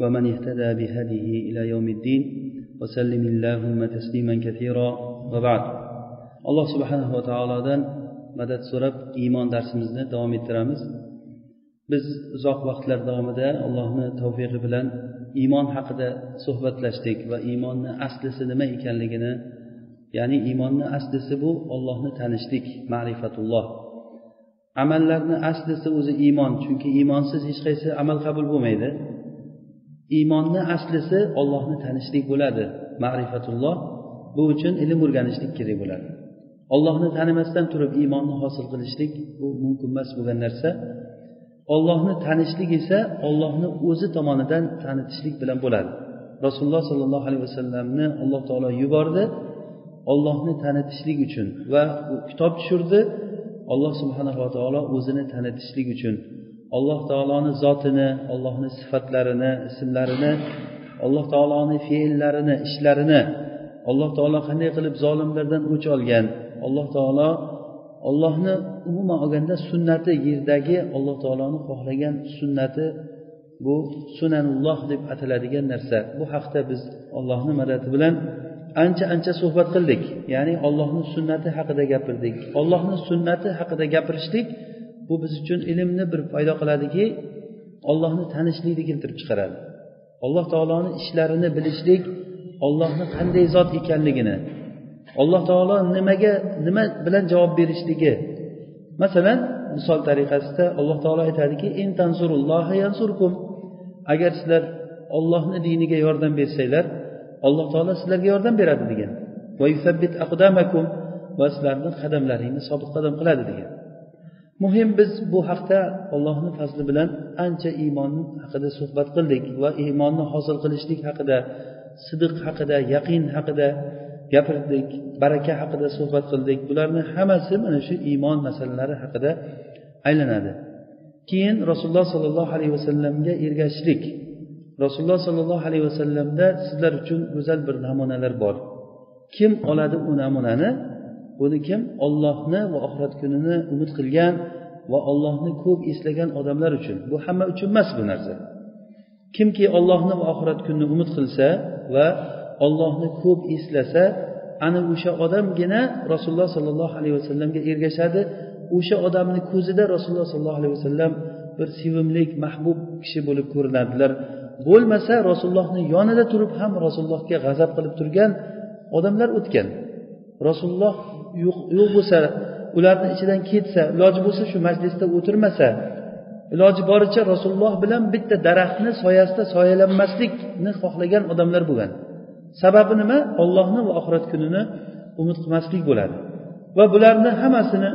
ومن اهتدى بهديه إلى يوم الدين وسلم اللهم تسليما كثيرا وبعد alloh subhanava taolodan madad so'rab iymon darsimizni davom ettiramiz biz uzoq vaqtlar davomida allohni tavfiqi bilan iymon haqida suhbatlashdik va iymonni aslisi nima ekanligini ya'ni iymonni aslisi bu ollohni tanishlik ma'rifatulloh amallarni aslisi o'zi iymon chunki iymonsiz hech qaysi amal qabul bo'lmaydi Iymonni aslisi ollohni tanishlik bo'ladi ma'rifatulloh. Bu uchun ilm o'rganishlik kerak bo'ladi. Ollohni tanimasdan turib iymonni hosil qilishlik bu mumkin emas bo'lgan narsa. Ollohni tanishlik esa ollohni o'zi tomonidan tanitishlik bilan bo'ladi. Rasululloh sollallohu alayhi vasallamni alloh taolo yubordi. Ollohni tanitishlik uchun va kitob tushirdi. Alloh subhanava taolo o'zini tanitishlik uchun alloh taoloni zotini allohni sifatlarini ismlarini alloh taoloni fe'llarini ishlarini alloh taolo qanday qilib zolimlardan o'ch olgan? Alloh taolo ollohni umuman olganda sunnati yerdagi alloh taoloni xohlagan sunnati bu sunanulloh deb ataladigan narsa. Bu haqda biz ollohni madadi bilan ancha ancha suhbat qildik. Ya'ni ollohni sunnati haqida gapirdik. Ollohni sunnati haqida gapirishlik bu biz uchun ilmni bir foyda qiladiki ollohni tanishlikni keltirib chiqaradi. Alloh taoloni ishlarini bilishlik ollohni qanday zot ekanligini alloh taolo nimaga nima bilan javob berishligi. Masalan misol tariqasida alloh taolo aytadiki agar sizlar ollohni diniga yordam bersanglar alloh taolo sizlarga yordam beradi degan. Va sizlarni qadamlaringni sobit qadam qiladi degan. Muhim biz bu haqda allohni fazli bilan ancha iymon haqida suhbat qildik va iymonni hosil qilishlik haqida sidiq haqida yaqin haqida gapirdik baraka haqida suhbat qildik. Bularni hammasi mana shu iymon masalalari haqida aylanadi. Keyin rasululloh sollallohu alayhi vasallamga ergashishlik. Rasululloh sollallohu alayhi vasallamda sizlar uchun go'zal bir namunalar bor. Kim oladi u namunani? Buni kim? Ollohni va oxirat kunini umid qilgan va ollohni ko'p eslagan odamlar uchun. Bu hamma uchun emas bu narsa. Kimki ollohni va oxirat kunini umid qilsa va ollohni ko'p eslasa ana o'sha odamgina rasululloh sollallohu alayhi vasallamga ergashadi. O'sha odamni ko'zida rasululloh sollallohu alayhi vasallam bir sevimli mahbub kishi bo'lib ko'rinadilar bo'lmasa rasulullohni yonida turib ham rasulullohga g'azab qilib turgan odamlar o'tgan. Rasululloh yo'q bo'lsa ularni ichidan ketsa iloji bo'lsa shu majlisda o'tirmasa iloji boricha rasululloh bilan bitta daraxtni soyasida soyalanmaslikni xohlagan odamlar bo'lgan. Sababi nima? Ollohni va oxirat kunini umid qilmaslik bo'ladi. Va bularni hammasini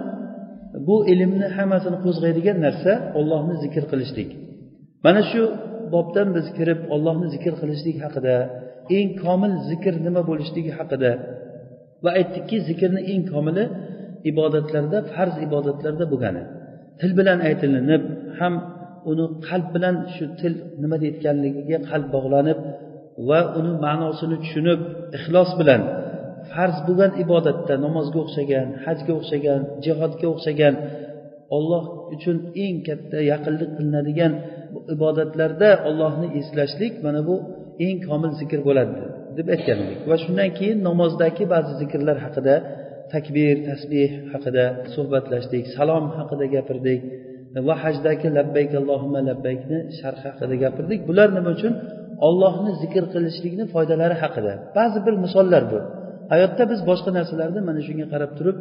bu ilmni hammasini qo'zg'aydigan narsa ollohni zikr qilishlik. Mana shu bobdan biz kirib ollohni zikr qilishlik haqida eng komil zikr nima bo'lishligi haqida va aytdikki zikrni eng komili ibodatlarda farz ibodatlarda bo'lgani. Til bilan aytilinib ham uni qalb bilan shu til nima deyotganligiga qalb bog'lanib va uni ma'nosini tushunib ixlos bilan farz bo'lgan ibodatda namozga o'xshagan hajga o'xshagan jihodga o'xshagan olloh uchun eng katta yaqinlik qilinadigan ibodatlarda ollohni eslashlik mana bu eng komil zikr bo'ladi. Deb aytgan edik va shundan keyin namozdagi ba'zi zikrlar haqida takbir tasbeh haqida suhbatlashdik salom haqida gapirdik va hajdagi labbayk allohimma labbaykni sharhi haqida gapirdik. Bular nima uchun? Ollohni zikr qilishlikni foydalari haqida. Ba'zi bir misollar bu. Hayotda biz boshqa narsalarni mana shunga qarab turib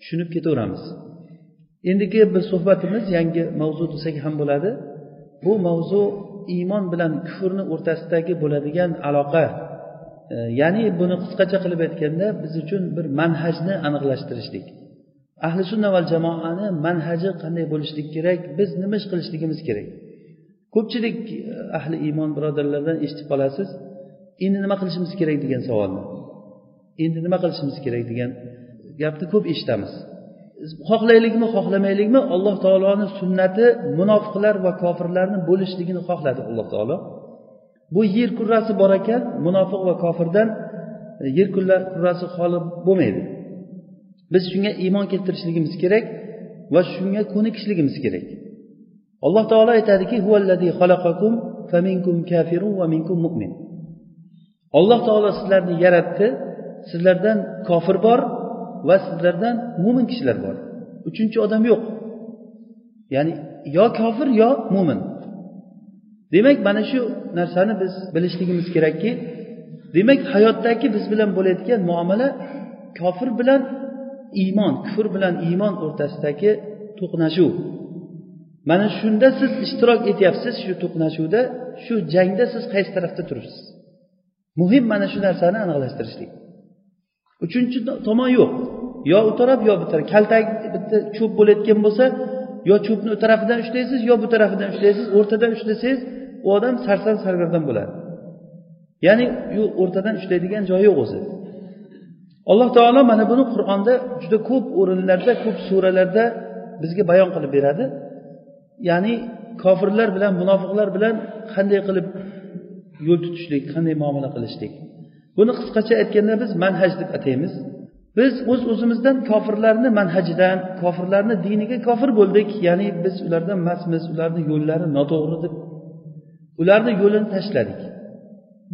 tushunib ketaveramiz. Endigi bir suhbatimiz yangi mavzu desak ham bo'ladi. Bu mavzu iymon bilan kufrni o'rtasidagi bo'ladigan aloqa ya'ni buni qisqacha qilib aytganda biz uchun bir manhajni aniqlashtirishlik. Ahli sunna val jamoani manhaji qanday bo'lishligi kerak biz nima ish qilishligimiz kerak. Ko'pchilik e, ahli iymon birodarlardan eshitib qolasiz endi nima qilishimiz kerak? degan savolni. Endi nima qilishimiz kerak? degan gapni ko'p eshitamiz. Xohlaylikmi xohlamaylikmi? Alloh taoloni sunnati munofiqlar va kofirlarni bo'lishligini xohladi alloh taolo. Bu yer kurrasi bor ekan munofiq va kofirdan e, yer kurrasi xoli bo'lmaydi. Biz shunga iymon keltirishligimiz kerak va shunga ko'nikishligimiz kerak. Alloh taolo aytadiki alloh taolo sizlarni yaratdi sizlardan kofir bor va sizlardan mo'min kishilar bor. Uchinchi odam yo'q. Ya'ni yo kofir yo mo'min demak mana shu narsani biz bilishligimiz kerakki demak hayotdagi biz bilan bo'layotgan muomala kofir bilan iymon kufr bilan iymon o'rtasidagi to'qnashuv. Mana shunda siz ishtirok etyapsiz shu to'qnashuvda shu jangda siz qaysi tarafda turibsiz? Muhim mana shu narsani aniqlashtirishlik. Uchinchi tomon yo'q. Yo u taraf yo bu taraf kaltak bitta cho'p bo'layotgan bo'lsa yo cho'pni u tarafidan ushlaysiz yo bu tarafidan ushlaysiz o'rtadan ushlasangiz u odam sarson sargardon bo'ladi. Ya'ni u o'rtadan ushlaydigan joyi yo'q o'zi. Alloh taolo mana buni qur'onda juda ko'p o'rinlarda ko'p suralarda bizga bayon qilib beradi. Ya'ni kofirlar bilan munofiqlar bilan qanday qilib yo'l tutishlik qanday muomala qilishlik. Buni qisqacha aytganda biz manhaj deb ataymiz. Biz o'z uz o'zimizdan kofirlarni manhajidan kofirlarni diniga kofir bo'ldik. Ya'ni biz ulardan emasmiz ularni yo'llari noto'g'ri deb. Ularni yo'lini tashladik.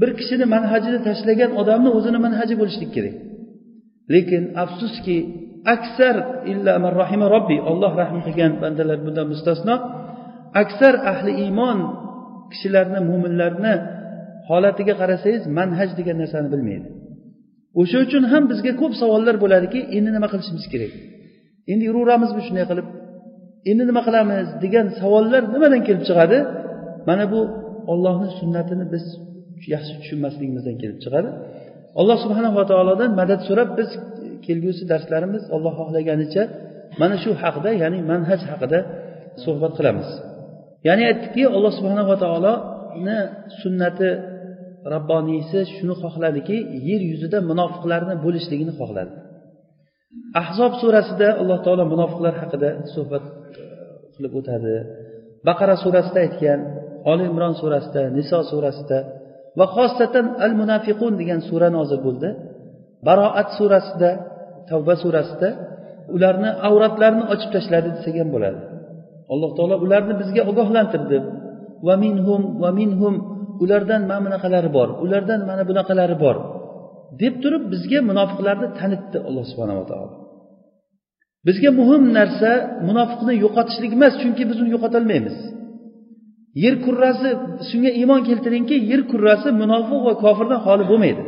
Bir kishini manhajini tashlagan odamni o'zini manhaji bo'lishlik kerak. Lekin afsuski aksar illa man rahima robbi olloh rahm qilgan bandalar bundan mustasno aksar ahli iymon kishilarni mo'minlarni holatiga qarasangiz manhaj degan narsani bilmaydi. O'sha uchun ham bizga ko'p savollar bo'ladiki endi nima qilishimiz kerak? Endi yuraveramizmi shunday qilib. Endi nima qilamiz degan savollar nimadan kelib chiqadi? Mana bu ollohni sunnatini biz yaxshi tushunmasligimizdan kelib chiqadi. Alloh subhanava taolodan madad so'rab biz kelgusi darslarimiz alloh xohlaganicha mana shu haqida ya'ni manhaj haqida suhbat qilamiz. Ya'ni aytdikki alloh subhanava taoloni sunnati robboniysi shuni xohladiki yer yuzida munofiqlarni bo'lishligini xohladi. Ahzob surasida alloh taolo munofiqlar haqida suhbat e, qilib o'tadi. Baqara surasida aytgan oli imron surasida niso surasida va xosatan al munafiqun degan sura nozil bo'ldi. Baroat surasida tavba surasida ularni avratlarini ochib tashladi desak ham bo'ladi. Alloh taolo ularni bizga ogohlantirdi. Va minhum va minhum ulardan mana bunaqalari bor ulardan mana bunaqalari bor deb turib bizga munofiqlarni tanitdi alloh subhanava taolo. Bizga muhim narsa munofiqni yo'qotishlik emas chunki biz uni yo'qotolmaymiz. Yer kurrasi shunga iymon keltiringki yer kurrasi munofiq va kofirdan xoli bo'lmaydi.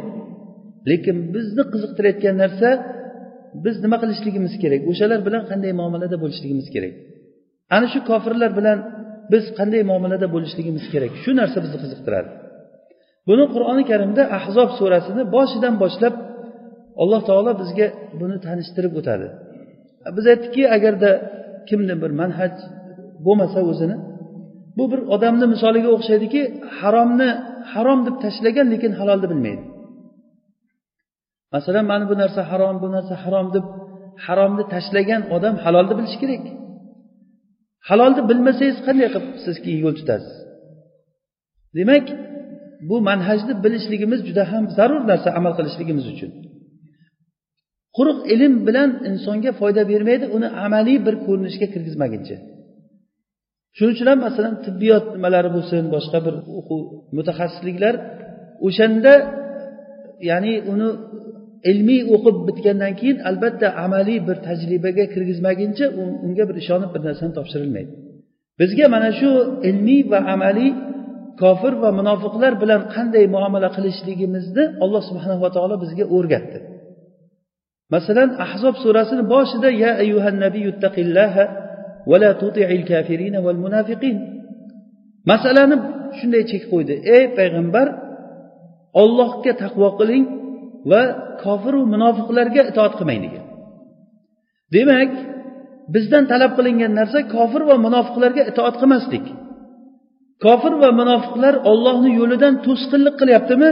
Lekin bizni qiziqtirayotgan narsa biz nima qilishligimiz kerak? O'shalar bilan qanday muomalada bo'lishligimiz kerak? Ana shu kofirlar bilan biz qanday muomalada bo'lishligimiz kerak? Shu narsa bizni qiziqtiradi. Buni qur'oni karimda ahzob surasini boshidan boshlab alloh taolo bizga buni tanishtirib o'tadi. Biz aytdikki agarda kimni bir manhaj bo'lmasa o'zini bu bir odamni misoliga o'xshaydiki haromni harom deb tashlagan lekin halolni bilmaydi. Masalan mana bu narsa harom bu narsa harom deb haromni tashlagan odam halolni bilishi kerak. Halolni bilmasangiz qanday qilib siz keyin yo'l tutasiz? Demak bu manhajni bilishligimiz juda ham zarur narsa amal qilishligimiz uchun. Quruq ilm bilan insonga foyda bermaydi uni amaliy bir ko'rinishga kirgizmaguncha. Shuning uchun ham masalan tibbiyot nimalari bo'lsin boshqa bir o'quv mutaxassisliklar o'shanda ya'ni uni ilmiy o'qib bitgandan keyin albatta amaliy bir tajribaga kirgizmaguncha unga bir ishonib bir narsani topshirilmaydi. Bizga mana shu ilmiy va amaliy kofir va munofiqlar bilan qanday muomala qilishligimizni alloh subhanava taolo bizga o'rgatdi. Masalan ahzob surasini boshida ya ayyuhan nabiyuttaqillaha va la tuti'il kafirina val munafiqin. Masalani shunday chek qo'ydi. Ey payg'ambar ollohga taqvo qiling va kofiru munofiqlarga itoat qilmang degan. Demak bizdan talab qilingan narsa kofir va munofiqlarga itoat qilmaslik. Kofir va munofiqlar ollohni yo'lidan to'sqinlik qilyaptimi?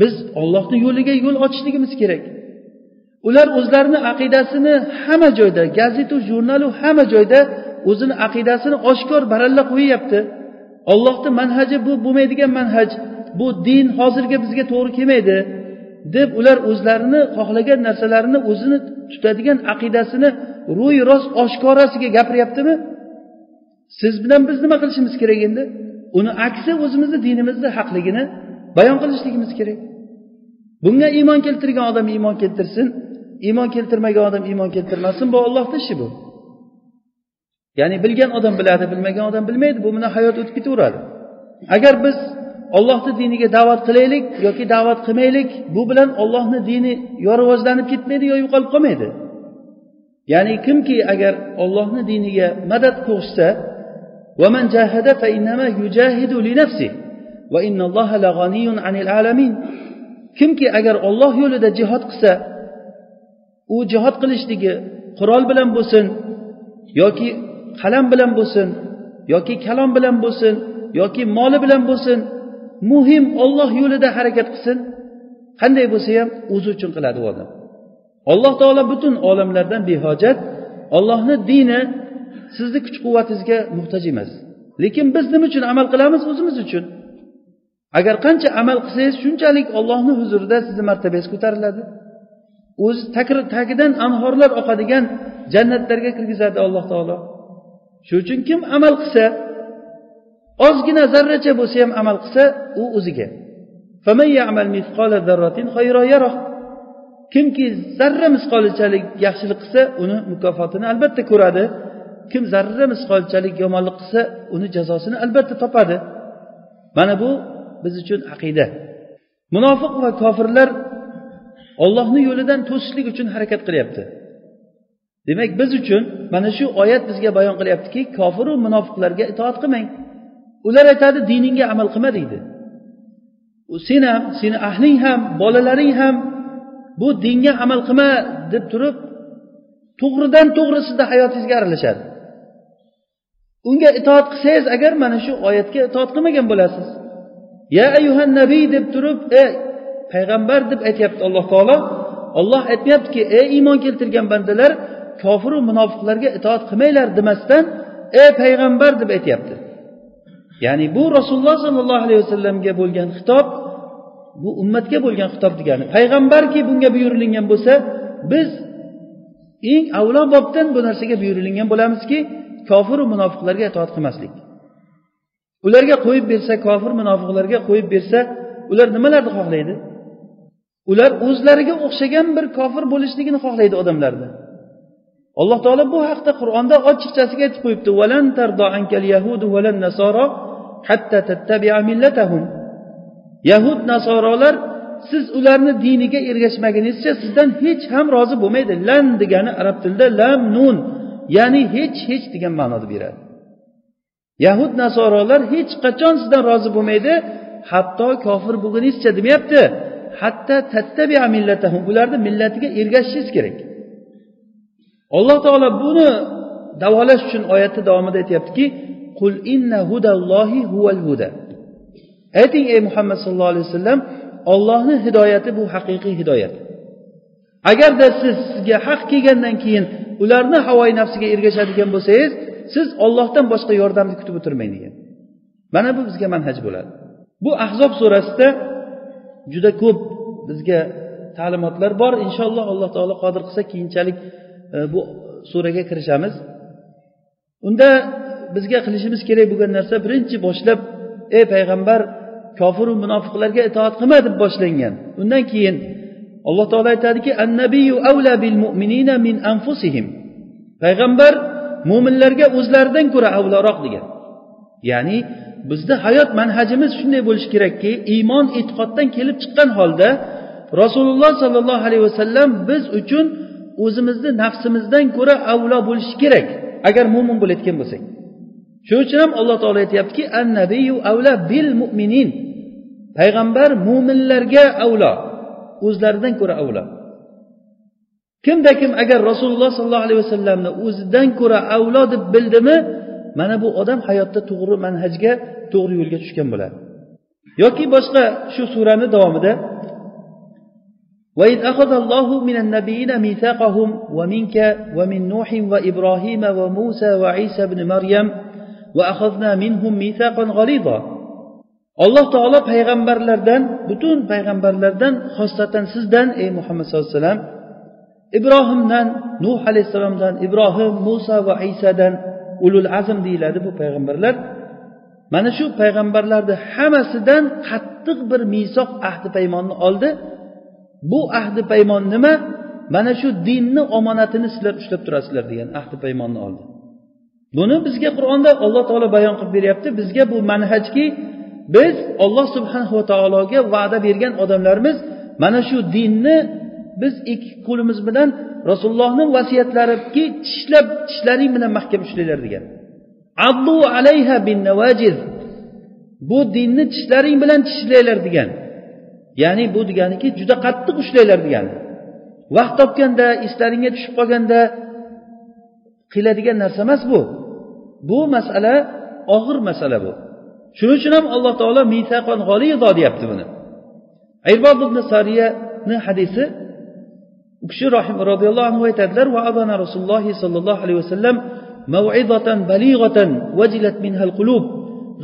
Biz ollohni yo'liga yo'l ochishligimiz kerak. Ular o'zlarini aqidasini hamma joyda gazetu jurnalu hamma joyda o'zini aqidasini oshkor baralla qo'yyapti. Ollohni manhaji bu bo'lmaydigan manhaj. Bu din hozirgi bizga to'g'ri kelmaydi. Deb ular o'zlarini xohlagan narsalarini o'zini tutadigan aqidasini ro'y rost oshkorasiga gapiryaptimi? Siz bilan biz nima qilishimiz kerak endi? Uni aksi o'zimizni dinimizni haqligini bayon qilishligimiz kerak. Bunga iymon keltirgan odam iymon keltirsin iymon keltirmagan odam iymon keltirmasin. Bu ollohni ishi bu. Ya'ni bilgan odam biladi bilmagan odam bilmaydi. Bu bilan hayot o'tib ketaveradi. Agar biz ollohni diniga da'vat qilaylik yoki da'vat qilmaylik bu bilan ollohni dini yo rivojlanib ketmaydi yo yo'qolib qolmaydi. Ya'ni kimki agar ollohni diniga madad qo'shsa kimki agar olloh yo'lida jihod qilsa u jihod qilishligi qurol bilan bo'lsin yoki qalam bilan bo'lsin yoki kalom bilan bo'lsin yoki moli bilan bo'lsin muhim olloh yo'lida harakat qilsin. Qanday bo'lsa ham o'zi uchun qiladi u odam. Alloh taolo butun olamlardan behojat ollohni dini sizni kuch quvvatingizga muhtoj emas. Lekin biz nima uchun amal qilamiz o'zimiz uchun? Agar qancha amal qilsangiz shunchalik ollohni huzurida sizni martabangiz ko'tariladi. O'zi tagidan anhorlar oqadigan jannatlarga kirgizadi alloh taolo. Shuning uchun kim amal qilsa ozgina zarracha bo'lsa ham amal qilsa u o'ziga. Kimki zarra misqolichalik yaxshilik qilsa uni mukofotini albatta ko'radi. Kim zarra misqolchalik yomonlik qilsa uni jazosini albatta topadi. Mana bu biz uchun aqida. Munofiq va kofirlar ollohni yo'lidan to'sishlik uchun harakat qilyapti. Demak biz uchun mana shu oyat bizga bayon qilyaptiki kofiru munofiqlarga itoat qilmang. Ular aytadi diningga amal qilma deydi. Sen ham seni ahling ham bolalaring ham bu dinga amal qilma deb turib to'g'ridan to'g'ri sizni hayotingizga aralashadi. Unga itoat qilsangiz agar mana shu oyatga itoat qilmagan bo'lasiz. Ya ayuhan nabiy deb turib ey payg'ambar deb aytyapti alloh taolo. Olloh aytmayaptiki ey iymon keltirgan bandalar kofiru munofiqlarga itoat qilmanglar demasdan ey payg'ambar deb aytyapti. Ya'ni bu rasululloh sollallohu alayhi vasallamga bo'lgan xitob bu ummatga bo'lgan xitob degani. Payg'ambarki bunga buyurilgan bo'lsa biz eng avlo bobdan bu narsaga buyurilgan bo'lamizki kofiru munofiqlarga itoat qilmaslik. Ularga qo'yib bersa kofir munofiqlarga qo'yib bersa ular nimalarni xohlaydi? Ular o'zlariga o'xshagan bir kofir bo'lishligini xohlaydi odamlarni. Alloh taolo bu haqda qur'onda ochiqchasiga aytib qo'yibdi hatta tattabia millatahum. Yahud nasorolar siz ularni diniga ergashmagunizcha sizdan hech ham rozi bo'lmaydi. Lan degani arab tilida lam nun ya'ni hech hech degan ma'noni beradi. Yahud nasorolar hech qachon sizdan rozi bo'lmaydi. Hatto kofir bo'lguningizcha demayapti. Hatta tattabia millatahum ularni millatiga ergashishingiz kerak. Alloh taolo buni davolash uchun oyatni davomida aytyaptiki qul inna hudallohi huval huda. Ayting ey muhammad sallallohu alayhi vasallam ollohni hidoyati bu haqiqiy hidoyat. Agarda siz sizga haq kelgandan keyin ularni havoyi nafsiga ergashadigan bo'lsangiz siz ollohdan boshqa yordamni kutib o'tirmang degan. Mana bu bizga manhaj bo'ladi. Bu ahzob surasida juda ko'p bizga ta'limotlar bor. Inshaalloh alloh taolo qodir qilsa keyinchalik e, bu suraga kirishamiz. Unda bizga qilishimiz kerak bo'lgan narsa birinchi boshlab ey payg'ambar kofiru munofiqlarga itoat qilma deb boshlangan. Undan keyin alloh taolo aytadiki annabiyu avla bil mu'minina min anfusihim. Payg'ambar mo'minlarga o'zlaridan ko'ra avloroq degan. Ya'ni bizni hayot manhajimiz shunday bo'lishi kerakki iymon e'tiqoddan kelib chiqqan holda rasululloh sollallohu alayhi vasallam biz uchun o'zimizni nafsimizdan ko'ra avlo bo'lishi kerak. Agar mo'min bo'layotgan bo'lsak. shuning uchun ham alloh taolo aytyaptiki annabiyu avla bil mu'minin payg'ambar mo'minlarga avlo o'zlaridan ko'ra avlo kimda kim agar rasululloh sollallohu alayhi vasallamni o'zidan ko'ra avlo deb bildimi mana bu odam hayotda to'g'ri manhajga to'g'ri yo'lga tushgan bo'ladi yoki boshqa shu surani davomida وإذ أخذ الله من النبيين ميثاقهم ومنك ومن نوح وإبراهيم وموسى وعيسى بن مريم alloh taolo payg'ambarlardan butun payg'ambarlardan xosatan sizdan ey muhammad sallallohu alayhi vasallam ibrohimdan nuh alayhissalomdan ibrohim muso va isadan ulul azm deyiladi bu payg'ambarlar. Mana shu payg'ambarlarni hammasidan qattiq bir misoq ahdi paymonni oldi. Bu ahdi paymon nima? Mana shu dinni omonatini sizlar ushlab turasizlar degan ahdi paymonni oldi. Buni bizga qur'onda alloh taolo bayon qilib beryapti. Bizga bu manhajki biz olloh subhanava taologa va'da bergan odamlarmiz mana shu dinni biz ikki qo'limiz bilan rasulullohni vasiyatlariki tishlab tishlaring bilan mahkam ushlanglar degan. Addu alayha bin navajiz bu dinni tishlaring bilan tishlanglar degan. Ya'ni bu deganiki juda qattiq ushlanglar degani vaqt topganda eslaringga tushib qolganda qiladigan narsa emas bu bu masala og'ir masala bu shuning uchun ham alloh taolo misaqon g'olido deyapti buni irbod ibn sariyani hadisi u kishi rohim roziyallohu anhu aytadilar va abana rasululloh sollallohu alayhi vasallam موعظة بليغة وجلت منها القلوب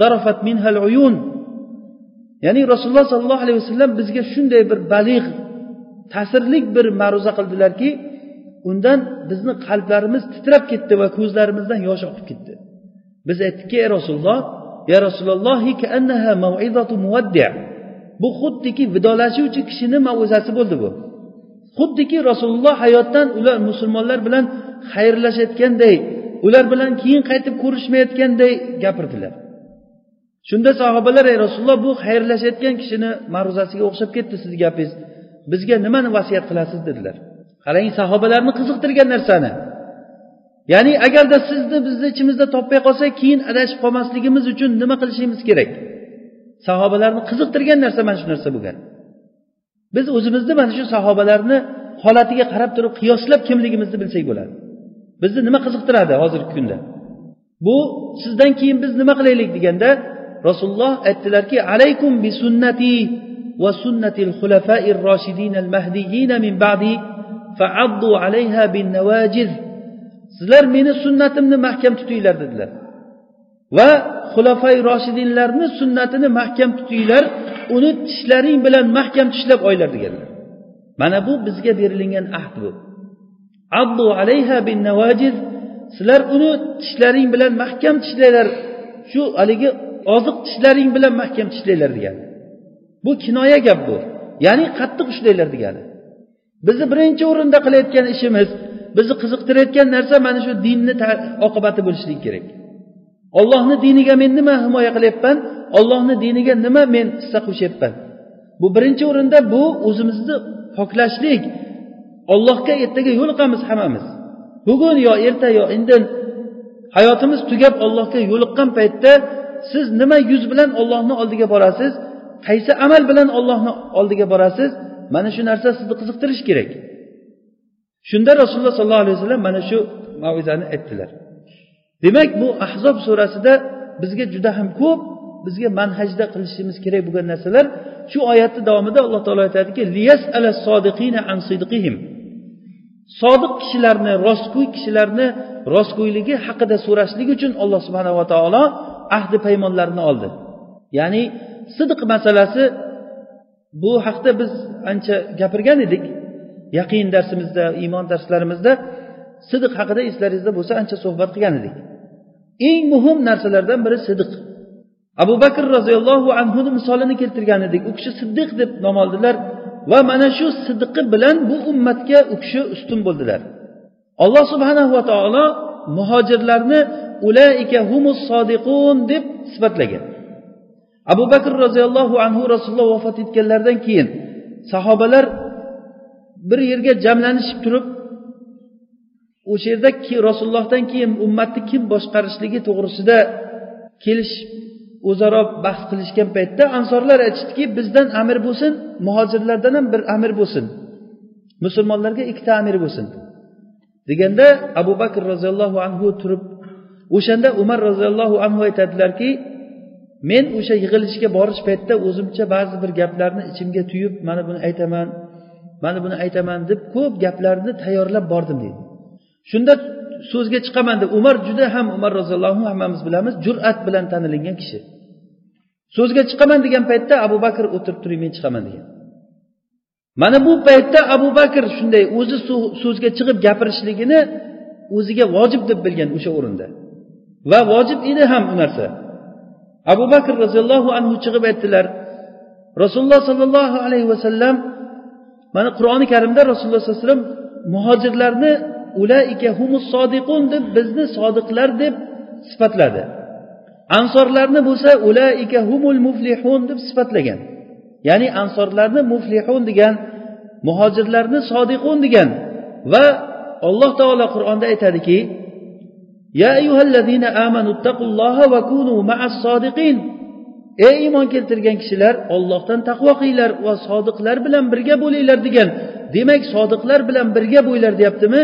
ذرفت منها العيون ya'ni rasululloh sollallohu alayhi vasallam bizga shunday bir balig' ta'sirli bir ma'ruza qildilarki undan bizni qalblarimiz titrab ketdi va ko'zlarimizdan yosh oqib ketdi. Biz aytdikki ey rasululloh ya rasululloh bu xuddiki vidolashuvchi kishini mavuzasi bo'ldi bu. Xuddiki rasululloh hayotdan ular musulmonlar bilan xayrlashayotganday ular bilan keyin qaytib ko'rishmayotganday gapirdilar. Shunda sahobalar ey rasululloh bu xayrlashayotgan kishini ma'ruzasiga o'xshab ketdi sizni gapingiz. Bizga nimani vasiyat qilasiz? dedilar. Qarang sahobalarni qiziqtirgan narsani. Ya'ni agarda sizni bizni ichimizda topmay qolsak keyin adashib qolmasligimiz uchun nima qilishimiz kerak? Sahobalarni qiziqtirgan narsa mana shu narsa bo'lgan. Biz o'zimizni mana shu sahobalarni holatiga qarab turib qiyoslab kimligimizni bilsak bo'ladi. Bizni nima qiziqtiradi hozirgi kunda? Bu sizdan keyin biz nima qilaylik deganda rasululloh aytdilarki alaykum bi sunnati va sunnatil xulafair roshidin al mahdiyyin min ba'di fa'addu alayha bin nawajiz sizlar meni sunnatimni mahkam tutinglar dedilar. Va xulafai roshidinlarni sunnatini mahkam tutinglar uni tishlaring bilan mahkam tishlab olinglar deganlar. Mana bu bizga berilingan ahd bu. Addu alayha bin navajiz sizlar uni tishlaring bilan mahkam tishlanglar shu haligi oziq tishlaring bilan mahkam tishlanglar degani bu kinoya gap bu. Ya'ni qattiq ushlanglar degani bizni birinchi o'rinda qilayotgan ishimiz bizni qiziqtirayotgan narsa mana shu dinni oqibati bo'lishligi kerak. Ollohni diniga men nima himoya qilyapman? Ollohni diniga nima men hissa qo'shyapman? Bu birinchi o'rinda bu o'zimizni poklashlik ollohga ertaga yo'liqamiz hammamiz. Bugun yo erta yo indin hayotimiz tugab ollohga yo'liqqan paytda siz nima yuz bilan ollohni oldiga borasiz qaysi amal bilan ollohni oldiga borasiz mana shu narsa sizni qiziqtirishi kerak. Shunda rasululloh sollallohu alayhi vasallam mana shu mavizani aytdilar. Demak bu ahzob surasida bizga juda ham ko'p bizga manhajda qilishimiz kerak bo'lgan narsalar shu oyatni davomida alloh taolo aytadiki sodiq kishilarni rostgo'y kishilarni rostgo'yligi haqida so'rashlik uchun alloh subhanava taolo ahdi paymonlarini oldi. Ya'ni sidq masalasi bu haqda biz ancha gapirgan edik. Yaqin darsimizda iymon darslarimizda sidq haqida eslaringizda bo'lsa ancha suhbat qilgan edik. Eng muhim narsalardan biri sidq abu bakr roziyallohu anhuni misolini keltirgan edik. U kishi siddiq deb nom oldilar va mana shu sidqi bilan bu ummatga u kishi ustun bo'ldilar. Alloh subhanahu va taolo muhojirlarni ulaika humus sodiqun deb sifatlagan. Abu bakr roziyallohu anhu rasululloh vafot etganlaridan keyin sahobalar bir yerga jamlanishib turib o'sha yerda rasulullohdan keyin ummatni kim boshqarishligi to'g'risida kelishib o'zaro bahs qilishgan paytda ansorlar aytishdiki bizdan amir bo'lsin muhojirlardan ham bir amir bo'lsin. Musulmonlarga ikkita amir bo'lsin. Deganda abu bakr roziyallohu anhu turib o'shanda umar roziyallohu anhu aytadilarki men o'sha yig'ilishga borish paytida o'zimcha ba'zi bir gaplarni ichimga tuyib mana buni aytaman mana buni aytaman deb ko'p gaplarni tayyorlab bordim deydi. Shunda so'zga chiqaman deb umar juda ham umar roziyallohu anhu hammamiz bilamiz jur'at bilan tanilingan kishi. So'zga chiqaman degan paytda abu bakr o'tirib turing men chiqaman degan. Mana bu paytda abu bakr shunday o'zi so'zga chiqib gapirishligini o'ziga vojib deb bilgan o'sha o'rinda. Va vojib edi ham u narsa. Abu bakr roziyallohu anhu chiqib aytdilar rasululloh sollallohu alayhi vasallam mana qur'oni karimda rasululloh sallallohu alayhi vasallam muhojirlarni ulaika humus sodiqun deb bizni sodiqlar deb sifatladi. Ansorlarni bo'lsa ulaika humul muflihun deb sifatlagan. Ya'ni ansorlarni muflihun degan muhojirlarni sodiqun degan va alloh taolo qur'onda aytadiki ya ayyuhallazina amanu اتقوا الله kunu ma'as sodiqin. Ey iymon keltirgan kishilar ollohdan taqvo qilinglar va sodiqlar bilan birga bo'linglar degan. Demak sodiqlar bilan birga bo'linglar deyaptimi?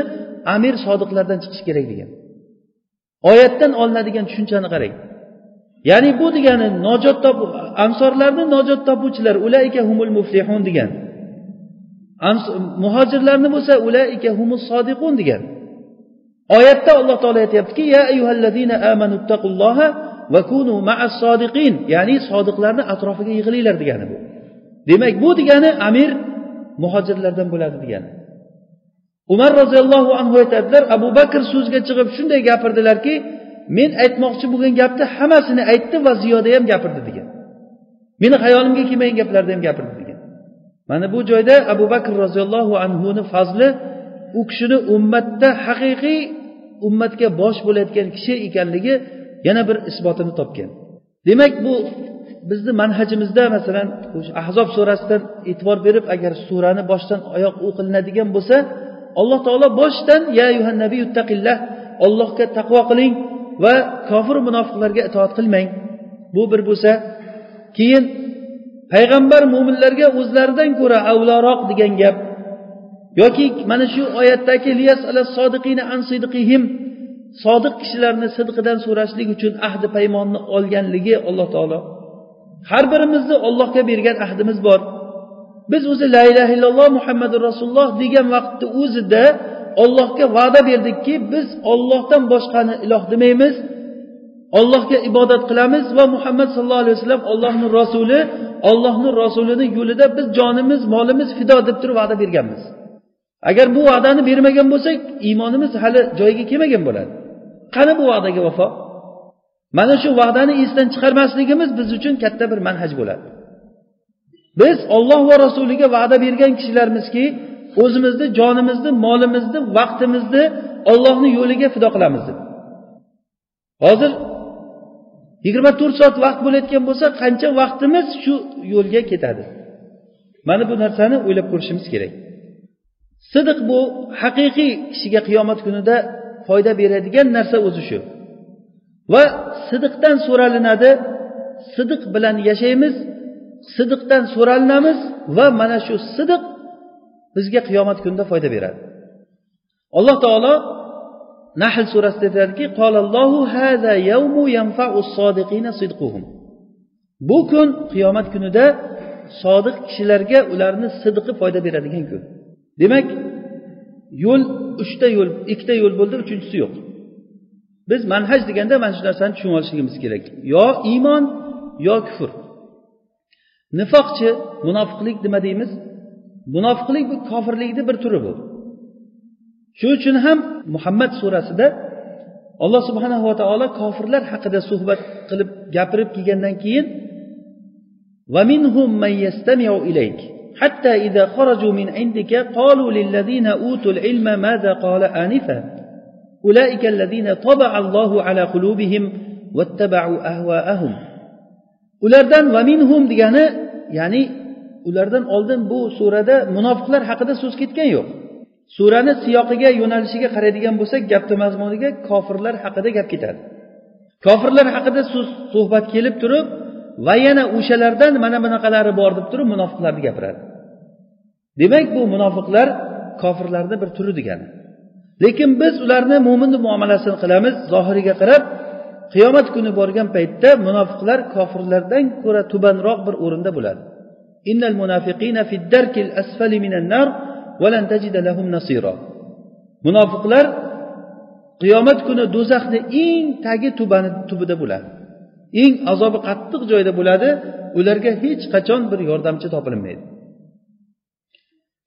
Amir sodiqlardan chiqishi kerak degan. Oyatdan olinadigan tushunchani qarang. Ya'ni bu degani nojot top ansorlarni nojot topuvchilar ulaika humul muflihun degan. Muhojirlarni bo'lsa ulaika humus sodiqun degan. Oyatda alloh taolo aytyaptiki ya ayyuhallazina amanu taqulloha va kunu ma'as sodiqin. Ya'ni sodiqlarni atrofiga yig'ilinglar degani bu. Demak bu degani amir muhojirlardan bo'ladi degani. Umar roziyallohu anhu aytadilar abu bakr so'zga chiqib shunday gapirdilarki men aytmoqchi bo'lgan gapni hammasini aytdi va ziyoda ham gapirdi degan. Meni xayolimga kelmagan gaplarni ham gapirdi degan. Mana bu joyda abu bakr roziyallohu anhuni fazli u kishini ummatda haqiqiy ummatga bosh bo'layotgan kishi ekanligi yana bir isbotini topgan. Demak bu bizni manhajimizda masalan o'sha ahzob surasidan e'tibor berib agar surani boshdan oyoq o'qilinadigan bo'lsa alloh taolo boshdan ya yuttaqillah ollohga taqvo qiling va kofir munofiqlarga itoat qilmang. Bu bir bo'lsa keyin payg'ambar mo'minlarga o'zlaridan ko'ra avloroq degan gap yoki mana shu oyatdagi sodiq kishilarni sidqidan so'rashlik uchun ahdi paymonni olganligi alloh taolo. Har birimizni ollohga bergan ahdimiz bor. Biz o'zi la ilaha illalloh muhammadu rasululloh degan vaqtni o'zida ollohga va'da berdikki biz ollohdan boshqani iloh demaymiz. Ollohga ibodat qilamiz va muhammad sallallohu alayhi vasallam ollohni rasuli ollohni rasulini yo'lida biz jonimiz molimiz fido deb turib va'da berganmiz. Agar bu va'dani bermagan bo'lsak iymonimiz hali joyiga kelmagan bo'ladi. Qani bu va'daga vafo? Mana shu va'dani esdan chiqarmasligimiz biz uchun katta bir manhaj bo'ladi. Biz olloh va rasuliga va'da bergan kishilarmizki o'zimizni jonimizni molimizni vaqtimizni ollohni yo'liga fido qilamiz deb. Hozir yigirma to'rt soat vaqt bo'layotgan bo'lsa qancha vaqtimiz shu yo'lga ketadi? Mana bu narsani o'ylab ko'rishimiz kerak. Sidiq bu haqiqiy kishiga qiyomat kunida foyda beradigan narsa o'zi shu. Va sidiqdan so'ralinadi sidiq bilan yashaymiz sidiqdan so'ralinamiz va mana shu sidiq bizga qiyomat kunida foyda beradi. Alloh taolo nahl surasida aytadiki bu kun qiyomat kunida sodiq kishilarga ularni sidqi foyda beradigan kun. demak yo'l uchta yo'l ikkita yo'l bo'ldi uchinchisi yo'q. Biz manhaj deganda mana shu narsani tushunib olishligimiz kerak. Yo iymon yo kufr. Nifoqchi munofiqlik nima deymiz? Munofiqlik bu kofirlikni bir turi bu. Shuning uchun ham muhammad surasida alloh subhanava taolo kofirlar haqida suhbat qilib gapirib kelgandan keyin va minhum man yastamiu ilayk. حتى إذا خرجوا من عندك قالوا للذين أوتوا العلم ماذا قال آنفا أولئك الذين طبع الله على قلوبهم واتبعوا أهواءهم ulardan va minhum degani ya'ni ulardan oldin bu surada munofiqlar haqida so'z ketgan yo'q surani siyoqiga yo'nalishiga qaraydigan bo'lsak gapni mazmuniga kofirlar haqida gap ketadi kofirlar haqida so'z suhbat kelib turib va yana o'shalardan mana bunaqalari bor deb turib munofiqlarni gapiradi. Demak bu munofiqlar kofirlarni bir turi degani lekin biz ularni mo'minni muomalasini qilamiz zohiriga qarab qiyomat kuni borgan paytda munofiqlar kofirlardan ko'ra tubanroq bir o'rinda bo'ladi. Innal munafiqina fid darkil asfali minan nar va lan tajida lahum nasira. Munofiqlar qiyomat kuni do'zaxni eng tagi tubani tubida bo'ladi. Eng azobi qattiq joyda bo'ladi ularga hech qachon bir yordamchi topilmaydi.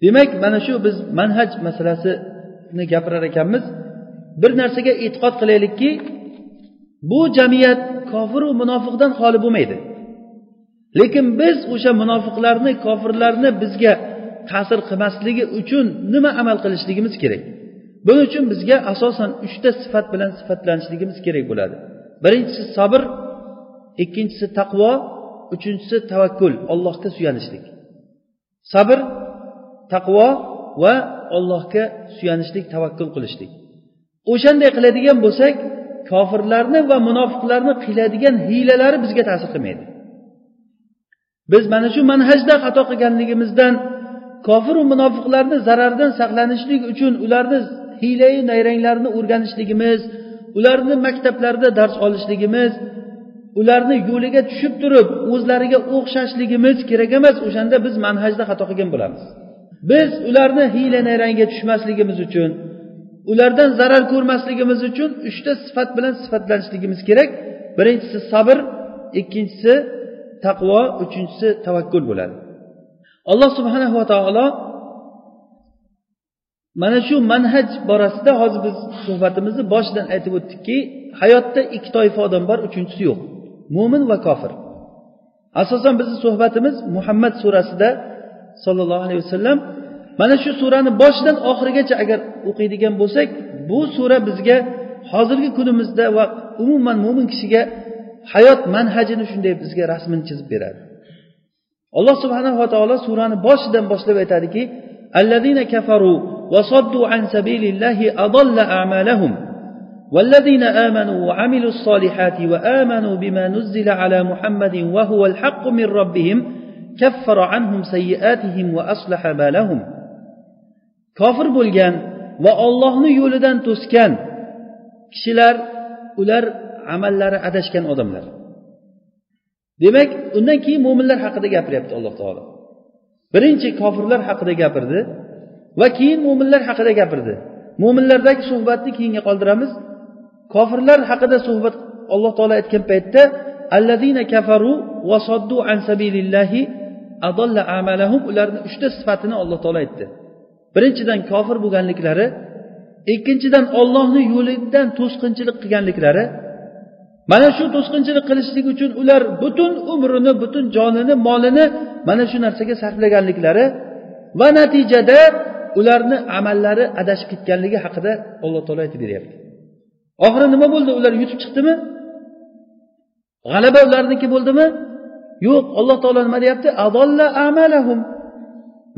Demak mana shu biz manhaj masalasini gapirar ekanmiz. Bir narsaga e'tiqod qilaylikki bu jamiyat kofiru munofiqdan xoli bo'lmaydi. Lekin biz o'sha munofiqlarni kofirlarni bizga ta'sir qilmasligi uchun nima amal qilishligimiz kerak? Buning uchun bizga asosan uchta sifat bilan sifatlanishligimiz kerak bo'ladi. Birinchisi sabr ikkinchisi taqvo uchinchisi tavakkul allohga suyanishlik. Sabr taqvo va allohga suyanishlik tavakkul qilishlik. O'shanday qiladigan bo'lsak kofirlarni va munofiqlarni qiladigan hiylalari bizga ta'sir qilmaydi. Biz mana shu manhajda xato qilganligimizdan kofiru munofiqlarni zarardan saqlanishlik uchun ularni hiylai nayranglarini o'rganishligimiz ularni maktablarida dars olishligimiz ularni yo'liga tushib turib o'zlariga o'xshashligimiz kerak emas o'shanda biz manhajda xato qilgan bo'lamiz. Biz ularni hiyla nayrangga tushmasligimiz uchun ulardan zarar ko'rmasligimiz uchun uchta sifat bilan sifatlanishligimiz kerak. Birinchisi sabr ikkinchisi taqvo uchinchisi tavakkul bo'ladi. Alloh subhanava taolo mana shu manhaj borasida hozir biz suhbatimizni boshidan aytib o'tdikki hayotda ikki toifa odam bor uchinchisi yo'q. mo'min va kofir. Asosan bizni suhbatimiz muhammad surasida sollallohu alayhi vasallam mana shu surani boshidan oxirigacha agar o'qiydigan bo'lsak bu sura bizga hozirgi kunimizda va umuman mo'min kishiga hayot manhajini shunday bizga rasmini chizib beradi. Alloh subhanava taolo surani boshidan boshlab aytadiki allazina kafaru va soddu an sabilillahi adalla a'malahum. والذين آمنوا وعملوا الصالحات وآمنوا بما نزل على محمد وهو الحق من ربهم كفر عنهم سيئاتهم وأصلح بالهم kofir bo'lgan va ollohni yo'lidan to'sgan kishilar ular amallari adashgan odamlar demak undan keyin mo'minlar haqida gapiryapti alloh taolo birinchi kofirlar haqida gapirdi va keyin mo'minlar haqida gapirdi mo'minlardagi suhbatni keyinga qoldiramiz Kofirlar haqida suhbat alloh taolo aytgan paytda allazina kafaru va soddu an sabilillahi adalla amalahum ularni uchta sifatini alloh taolo aytdi. Birinchidan kofir bo'lganliklari ikkinchidan ollohni yo'lidan to'sqinchilik qilganliklari. Mana shu to'sqinchilik qilishlik uchun ular butun umrini butun jonini molini mana shu narsaga sarflaganliklari va natijada ularni amallari adashib ketganligi haqida alloh taolo aytib beryapti. Oxiri nima bo'ldi? Ular yutib chiqdimi? G'alaba ularniki bo'ldimi? Yo'q alloh taolo nima deyapti? Adolla amalahum.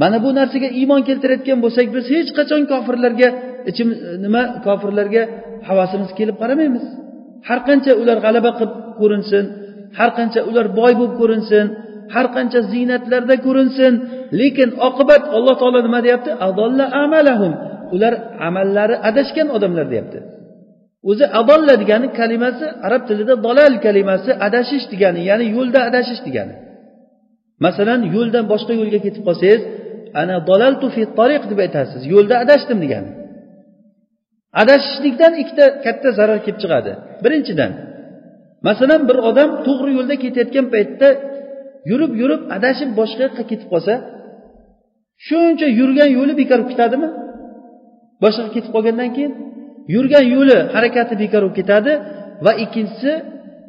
Mana bu narsaga iymon keltirayotgan bo'lsak biz hech qachon kofirlarga ichim nima kofirlarga havasimiz kelib qaramaymiz. Har qancha ular g'alaba qilib ko'rinsin har qancha ular boy bo'lib ko'rinsin har qancha ziynatlarda ko'rinsin lekin oqibat alloh taolo nima deyapti? Adolla amalahum. Ular amallari adashgan odamlar deyapti. O'zi adolla degani kalimasi arab tilida dolal kalimasi adashish degani ya'ni yo'lda adashish degani. Masalan yo'ldan boshqa yo'lga ketib qolsangiz ana dolaltu fi tariq deb aytasiz yo'lda adashdim degani. Adashishlikdan ikkita katta zarar kelib chiqadi. Birinchidan masalan bir odam to'g'ri yo'lda ketayotgan paytda yurib yurib adashib boshqa yoqqa ketib qolsa shuncha yurgan yo'li bekor bo'lib ketadimi? Boshqa yoqqa ketib qolgandan keyin yurgan yo'li harakati bekor bo'lib ketadi va ikkinchisi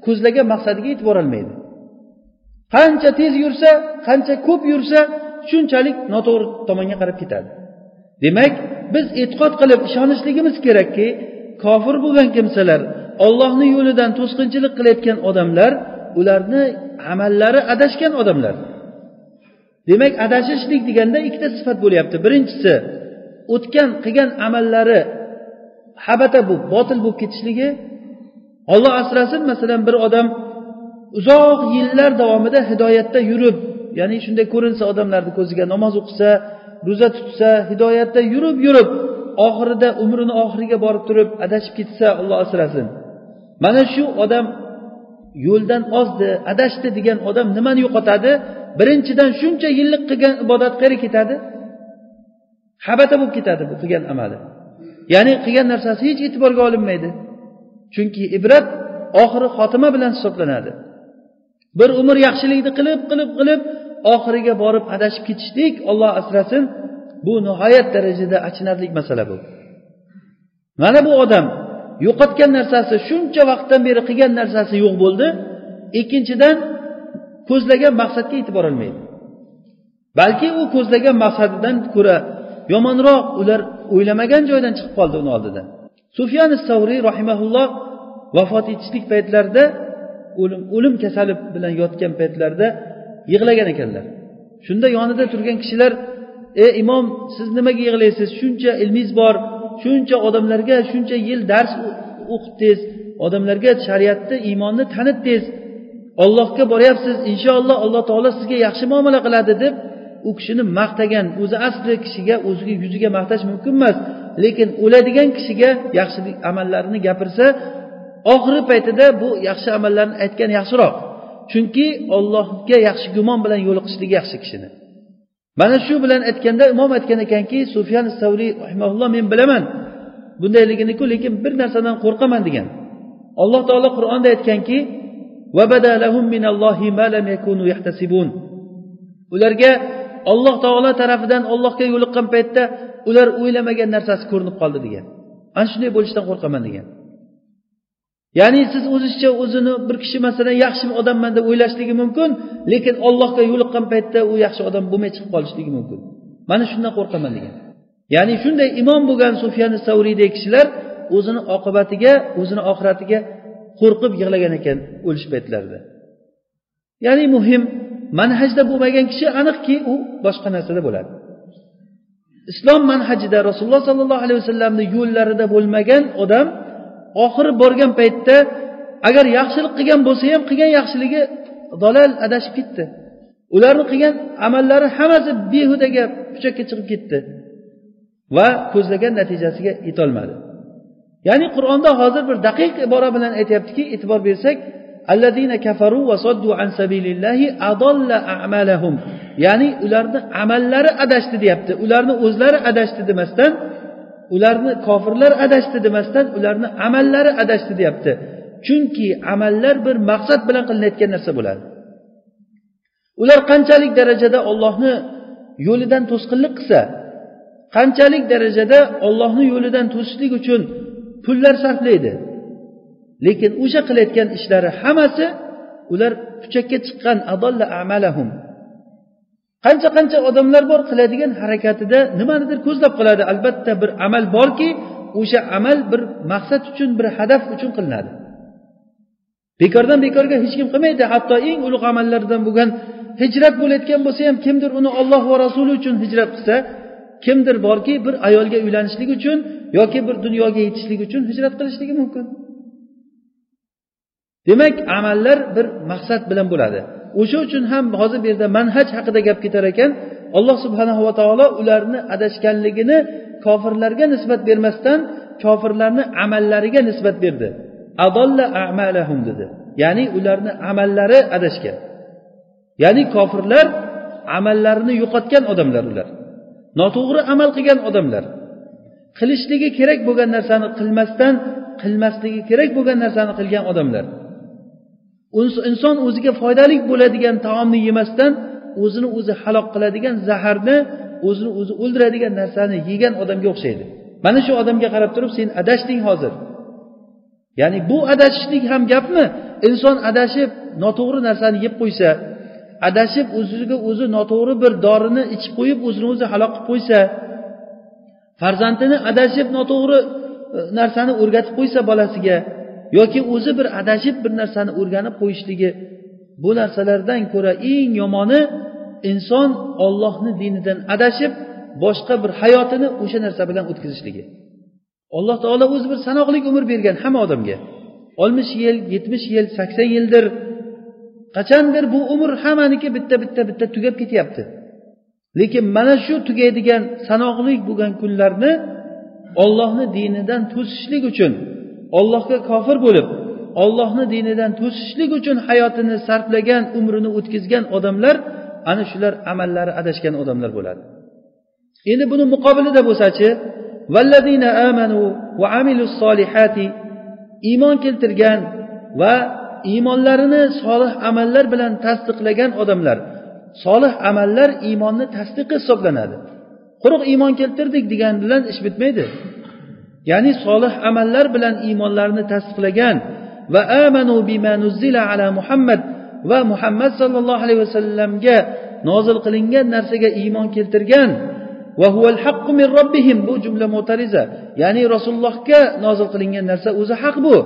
ko'zlagan maqsadiga yetib borolmaydi qancha tez yursa qancha ko'p yursa shunchalik noto'g'ri tomonga qarab ketadi. Demak biz e'tiqod qilib ishonishligimiz kerakki kofir bo'lgan kimsalar ollohni yo'lidan to'sqinchilik qilayotgan odamlar ularni amallari adashgan odamlar. Demak adashishlik deganda ikkita sifat bo'lyapti. Birinchisi o'tgan qilgan amallari habata bo'lib botil bo'lib ketishligi olloh asrasin masalan bir odam uzoq yillar davomida hidoyatda yurib ya'ni shunday ko'rinsa odamlarni ko'ziga namoz o'qisa ro'za tutsa hidoyatda yurib yurib oxirida umrini oxiriga borib turib adashib ketsa olloh asrasin. Mana shu odam yo'ldan ozdi adashdi degan odam nimani yo'qotadi? Birinchidan shuncha yillik qilgan ibodat qayerga ketadi? Habata bo'lib ketadi bu qilgan amali. Ya'ni qilgan narsasi hech e'tiborga olinmaydi. Chunki ibrat oxiri xotima bilan hisoblanadi. Bir umr yaxshilikni qilib qilib qilib oxiriga borib adashib ketishlik olloh asrasin bu nihoyat darajada achinarli masala bu. Mana bu odam yo'qotgan narsasi shuncha vaqtdan beri qilgan narsasi yo'q bo'ldi ikkinchidan ko'zlagan maqsadga e'tibor olmaydi. Balki u ko'zlagan maqsadidan ko'ra yomonroq ular o'ylamagan joydan chiqib qoldi uni oldidan sufyan savriy rahimaulloh vafot etishlik paytlarida o'lim o'lim kasali bilan yotgan paytlarida yig'lagan ekanlar. Shunda yonida turgan kishilar ey imom siz nimaga yig'laysiz? Shuncha ilmingiz bor shuncha odamlarga shuncha yil dars o'qitdingiz odamlarga shariatni iymonni tanitdingiz. Ollohga boryapsiz inshaalloh alloh taolo sizga yaxshi muomala qiladi deb u kishini maqtagan o'zi asli kishiga o'ziga yuziga maqtash mumkin emas. Lekin o'ladigan kishiga yaxshilik amallarini gapirsa oxirgi paytida bu yaxshi amallarni aytgan yaxshiroq. Chunki ollohga yaxshi gumon bilan yo'liqishligi yaxshi kishini. Mana shu bilan aytganda imom aytgan ekanki sufyan savriy rahimaulloh men bilaman bundayliginiku lekin bir narsadan qo'rqaman degan. Alloh taolo qur'onda aytganki ularga olloh taolo tarafidan ollohga yo'liqqan paytda ular o'ylamagan narsasi ko'rinib qoldi degan. Ana shunday bo'lishidan qo'rqaman degan. Ya'ni siz o'zizcha o'zini bir kishi masalan yaxshi odamman deb o'ylashligi mumkin lekin ollohga yo'liqqan paytda u yaxshi odam bo'lmay chiqib qolishligi mumkin. Mana shundan qo'rqaman degan. Ya'ni shunday imom bo'lgan sufyani savriydek kishilar o'zini oqibatiga o'zini oxiratiga qo'rqib yig'lagan ekan o'lish paytlarida. Ya'ni muhim manhajda bo'lmagan kishi aniqki u boshqa narsada bo'ladi. Islom manhajida rasululloh sollallohu alayhi vasallamni yo'llarida bo'lmagan odam oxiri borgan paytda agar yaxshilik qilgan bo'lsa ham qilgan yaxshiligi dalal adashib ketdi. Ularni qilgan amallari hammasi behuda gap puchakka chiqib ketdi va ko'zlagan natijasiga yetolmadi. Ya'ni qur'onda hozir bir daqiq ibora bilan aytyaptiki e'tibor bersak alladina kafaru va soddu an sabilillahi adalla a'malahum. Ya'ni ularni amallari adashdi deyapti. Ularni o'zlari adashdi demasdan ularni kofirlar adashdi demasdan ularni amallari adashdi deyapti. Chunki amallar bir maqsad bilan qilinayotgan narsa bo'ladi. Ular qanchalik darajada ollohni yo'lidan to'sqinlik qilsa qanchalik darajada ollohni yo'lidan to'sishlik uchun pullar sarflaydi? Lekin o'sha qilayotgan ishlari hammasi ular puchakka chiqqan adolla amalahum. Qancha qancha odamlar bor qiladigan harakatida nimanidir ko'zlab qiladi albatta bir amal borki o'sha amal bir maqsad uchun bir hadaf uchun qilinadi. Bekordan bekorga hech kim qilmaydi. Hatto eng ulug' amallardan bo'lgan hijrat bo'layotgan bo'lsa ham kimdir uni olloh va rasuli uchun hijrat qilsa kimdir borki bir ayolga uylanishlik uchun yoki bir dunyoga yetishlik uchun hijrat qilishligi mumkin. Demak amallar bir maqsad bilan bo'ladi. O'sha uchun ham hozir bu yerda manhaj haqida gap ketar ekan alloh subhanahu va taolo ularni adashganligini kofirlarga nisbat bermasdan kofirlarni amallariga nisbat berdi. Adolla amalahum dedi. Ya'ni ularni amallari adashgan. Ya'ni kofirlar amallarini yo'qotgan odamlar ular. Noto'g'ri amal qilgan odamlar. Qilishligi kerak bo'lgan narsani qilmasdan qilmasligi kerak bo'lgan narsani qilgan odamlar. Inson o'ziga foydali bo'ladigan taomni yemasdan o'zini o'zi halok qiladigan zaharni o'zini o'zi o'ldiradigan narsani yegan odamga o'xshaydi. Mana shu odamga qarab turib sen adashding hozir. Ya'ni bu adashishlik ham gapmi? Inson adashib noto'g'ri narsani yeb qo'ysa adashib o'ziga o'zi noto'g'ri bir dorini ichib qo'yib o'zini o'zi halok qilib qo'ysa farzandini adashib noto'g'ri e, narsani o'rgatib qo'ysa bolasiga yoki o'zi bir adashib bir narsani o'rganib qo'yishligi bu narsalardan ko'ra eng yomoni inson ollohni dinidan adashib boshqa bir hayotini o'sha narsa bilan o'tkazishligi. Alloh taolo o'zi bir sanoqli umr bergan hamma odamga. oltmish yil yetmish yil sakson yildir. Qachondir bu umr hammaniki bitta bitta bitta tugab ketyapti? Lekin mana shu tugaydigan sanoqli bo'lgan kunlarni ollohni dinidan to'sishlik uchun ollohga kofir bo'lib ollohni dinidan to'sishlik uchun hayotini sarflagan umrini o'tkazgan odamlar ana shular amallari adashgan odamlar bo'ladi. Endi buni muqobilida bo'lsachi vallazina amanu va amilus solihati iymon keltirgan va iymonlarini solih amallar bilan tasdiqlagan odamlar solih amallar iymonni tasdiqi hisoblanadi. Quruq iymon keltirdik degan bilan ish bitmaydi. Ya'ni solih amallar bilan iymonlarini tasdiqlagan va amanu bima nuzzila ala muhammad va muhammad sollallohu alayhi vasallamga nozil qilingan narsaga iymon keltirgan. Va huval haqqu min robbihim bu jumla mo'tariza ya'ni rasulullohga nozil qilingan narsa o'zi haq bu.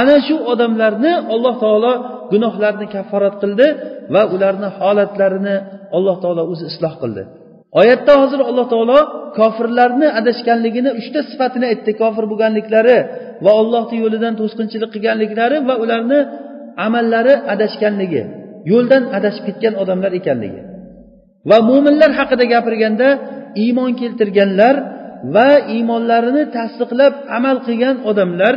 Ana shu odamlarni alloh taolo gunohlarini kafforat qildi va ularni holatlarini alloh taolo o'zi isloh qildi. Oyatda hozir alloh taolo kofirlarni adashganligini uchta sifatini aytdi. Kofir bo'lganliklari va ollohni yo'lidan to'sqinchilik qilganliklari va ularni amallari adashganligi yo'ldan adashib ketgan odamlar ekanligi. Va mo'minlar haqida gapirganda iymon keltirganlar va iymonlarini tasdiqlab amal qilgan odamlar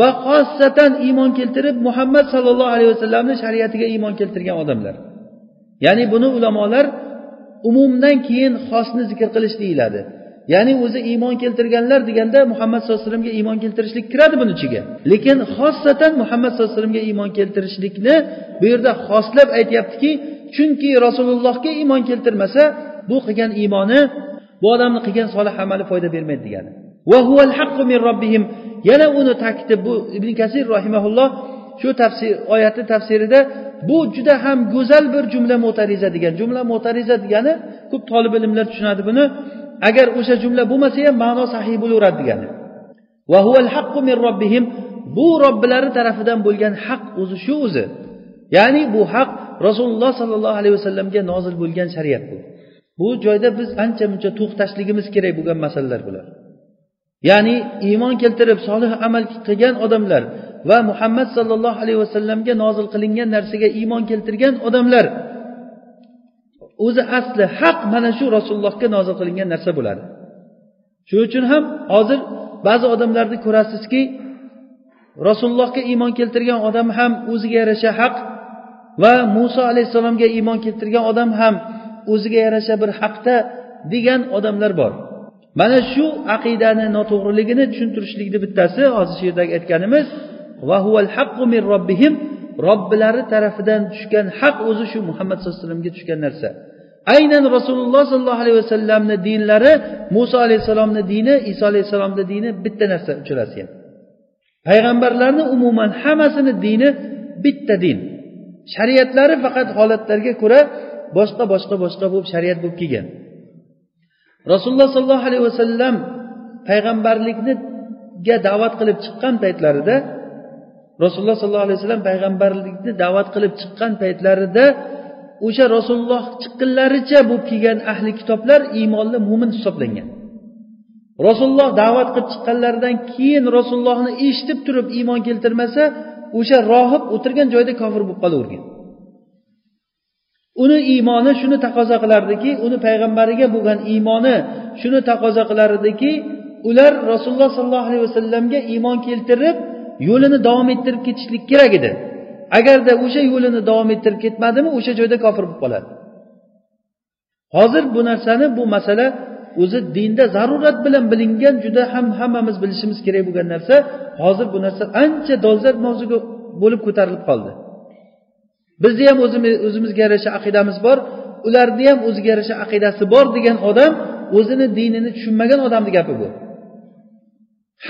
va xossatan iymon keltirib muhammad sollallohu alayhi vasallamni shariatiga iymon keltirgan odamlar. Ya'ni buni ulamolar umumdan keyin xosni zikr qilish deyiladi. Ya'ni o'zi iymon keltirganlar deganda muhammad sallallohu alayhi vasallamga iymon keltirishlik kiradi buni ichiga. Lekin xossatan muhammad sallallohu alayhi vasallamga iymon keltirishlikni bu yerda xoslab aytyaptiki chunki rasulullohga iymon keltirmasa bu qilgan iymoni bu odamni qilgan solih amali foyda bermaydi degani. Yana uni ta'kidi bu ibn kasir rahimaulloh shu tafsir oyatni tafsirida bu juda ham go'zal bir jumla mo'tariza degan. Jumla mo'tariza degani ko'p tolib ilmlar tushunadi buni. Agar o'sha jumla bo'lmasa ham ma'no sahiy bo'laveradi degani. Bu robbilari tarafidan bo'lgan haq o'zi shu o'zi. Ya'ni bu haq rasululloh sollallohu alayhi vasallamga nozil bo'lgan shariat bu. Bu joyda biz ancha muncha to'xtashligimiz kerak bo'lgan masalalar bular. Ya'ni iymon keltirib solih amal qilgan odamlar va muhammad sollallohu alayhi vasallamga nozil qilingan narsaga iymon keltirgan odamlar. O'zi asli haq mana shu rasulullohga nozil qilingan narsa bo'ladi. Shuning uchun ham hozir ba'zi odamlarni ko'rasizki rasulullohga iymon keltirgan odam ham o'ziga yarasha haq va muso alayhissalomga iymon keltirgan odam ham o'ziga yarasha bir haqda degan odamlar bor. Mana shu aqidani noto'g'riligini tushuntirishlikni bittasi hozir shu yerdagi aytganimiz va huval haqqu min robbihim robbilari tarafidan tushgan haq o'zi shu muhammad sallallohu alayhi vasallamga tushgan narsa. Aynan rasululloh sollallohu alayhi vasallamni dinlari muso alayhissalomni dini iso alayhissalomni dini bitta narsa uchrasi ham. Payg'ambarlarni umuman hammasini dini bitta din. Shariatlari faqat holatlarga ko'ra boshqa boshqa boshqa bo'lib shariat bo'lib kelgan. Rasululloh sollallohu alayhi vasallam payg'ambarlikniga da'vat qilib chiqqan paytlarida rasululloh sollallohu alayhi vasallam payg'ambarlikni da'vat qilib chiqqan paytlarida o'sha rasululloh chiqqunlaricha bo'lib kelgan ahli kitoblar iymonli mo'min hisoblangan. Rasululloh da'vat qilib chiqqanlaridan keyin rasulullohni eshitib turib iymon keltirmasa o'sha rohib o'tirgan joyda kofir bo'lib qolavergan. Uni iymoni shuni taqozo qilardiki uni payg'ambariga bo'lgan iymoni shuni taqozo qilardiki ular rasululloh sollallohu alayhi vasallamga iymon keltirib yo'lini davom ettirib ketishlik kerak edi. Agarda o'sha yo'lini davom ettirib ketmadimi o'sha joyda kofir bo'lib qoladi. Hozir bu narsani bu masala o'zi dinda zarurat bilan bilingan juda ham hammamiz bilishimiz kerak bo'lgan narsa. Hozir bu narsa ancha dolzarb mavzuga bo'lib ko'tarilib qoldi. Bizni ham o'zimizga yarasha aqidamiz bor ularni ham o'ziga yarasha aqidasi bor degan odam o'zini dinini tushunmagan odamni gapi bu.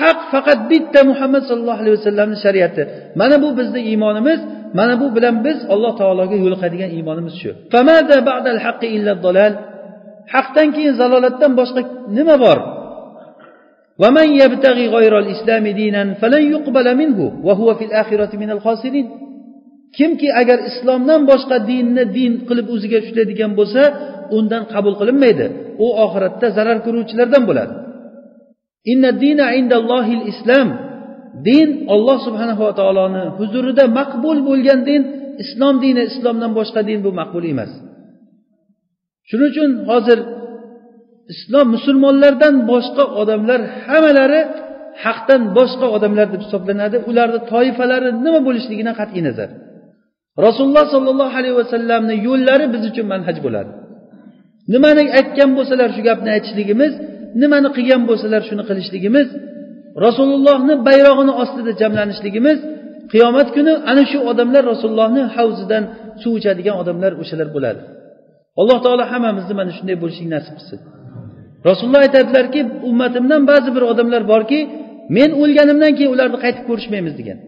Haq faqat bitta muhammad sallallohu alayhi vasallamni shariati. Mana bu bizni iymonimiz mana bu bilan biz alloh taologa yo'liqadigan iymonimiz shu. Haqdan keyin zalolatdan boshqa nima bor? Kimki agar islomdan boshqa dinni din qilib o'ziga ushlaydigan bo'lsa undan qabul qilinmaydi. U oxiratda zarar ko'ruvchilardan bo'ladi. Islom din olloh subhanava taoloni huzurida maqbul bo'lgan din islom dini islomdan boshqa din bu maqbul emas. Shuning uchun hozir islom musulmonlardan boshqa odamlar hammalari haqdan boshqa odamlar deb hisoblanadi. Ularni toifalari nima bo'lishligidan qat'iy nazar. Rasululloh sollallohu alayhi vasallamni yo'llari biz uchun manhaj bo'ladi. Nimani aytgan bo'lsalar shu gapni aytishligimiz nimani qilgan bo'lsalar shuni qilishligimiz rasulullohni bayrog'ini ostida jamlanishligimiz qiyomat kuni ana shu odamlar rasulullohni havzidan suv ichadigan odamlar o'shalar bo'ladi. Alloh taolo hammamizni mana shunday bo'lishlik nasib qilsin. Rasululloh aytadilarki ummatimdan ba'zi bir odamlar borki men o'lganimdan keyin ularni qaytib ko'rishmaymiz degan.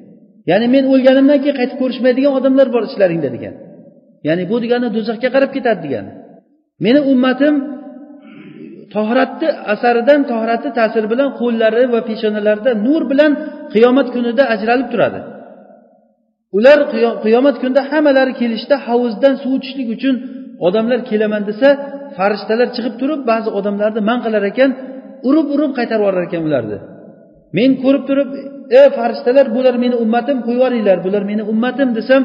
Ya'ni men o'lganimdan keyin qaytib ko'rishmaydigan odamlar bor ichlaringda degan. Ya'ni bu degani do'zaxga qarab ketadi degani. Meni ummatim tohratni asaridan tohratni ta'siri bilan qo'llari va peshonalarida nur bilan qiyomat kunida ajralib turadi. Ular qiyomat kunida hammalari kelishda hovuzdan suv ichishlik uchun odamlar kelaman desa farishtalar chiqib turib ba'zi odamlarni man qilar ekan urib urib qaytarib yuborar ekan ularni. Men ko'rib turib ey farishtalar bular meni ummatim qo'yib yuboringlar bular meni ummatim desam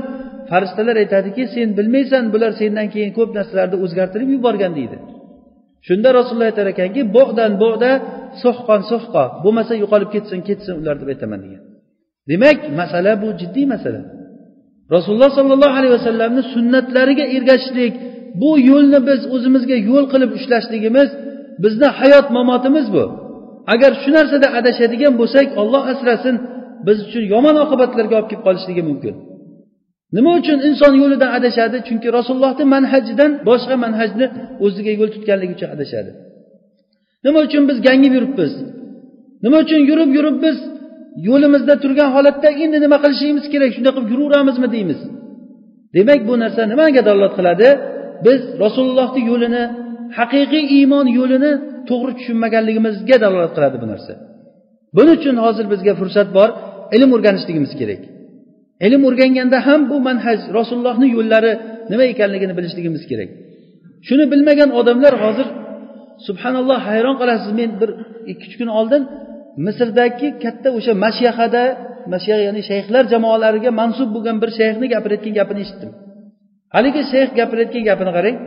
farishtalar aytadiki sen bilmaysan bular sendan keyin ko'p narsalarni o'zgartirib yuborgan deydi. Shunda rasululloh aytar ekanki bog'dan bog'da suhqon suhqo bo'lmasa yo'qolib ketsin ketsin ular deb aytaman degan. Demak masala bu jiddiy masala. Rasululloh sollallohu alayhi vasallamni sunnatlariga ergashishlik bu yo'lni biz o'zimizga yo'l qilib ushlashligimiz bizni hayot mamotimiz bu. Agar shu narsada adashadigan bo'lsak olloh asrasin biz uchun yomon oqibatlarga olib kelib qolishligi mumkin. Nima uchun inson yo'lidan adashadi? Chunki rasulullohni manhajidan boshqa manhajni o'ziga yo'l tutganligi uchun adashadi. Nima uchun biz gangib yuribmiz? Nima uchun yurib yurib biz yo'limizda turgan holatda endi nima qilishimiz kerak? Shunday qilib yuraveramizmi deymiz. Demak bu narsa nimaga dalolat qiladi? Biz rasulullohni yo'lini haqiqiy iymon yo'lini to'g'ri tushunmaganligimizga dalolat qiladi bu narsa. Buning uchun hozir bizga fursat bor ilm o'rganishligimiz kerak. Ilm o'rganganda ham bu manhaj rasulullohni yo'llari nima ekanligini bilishligimiz kerak. Shuni bilmagan odamlar hozir subhanalloh hayron qolasiz men bir ikki uch kun oldin misrdagi katta o'sha mashyahada mashyah ya'ni shayxlar jamoalariga mansub bo'lgan bir shayxni gapirayotgan gapini eshitdim. Haligi shayx gapirayotgan gapini qarang.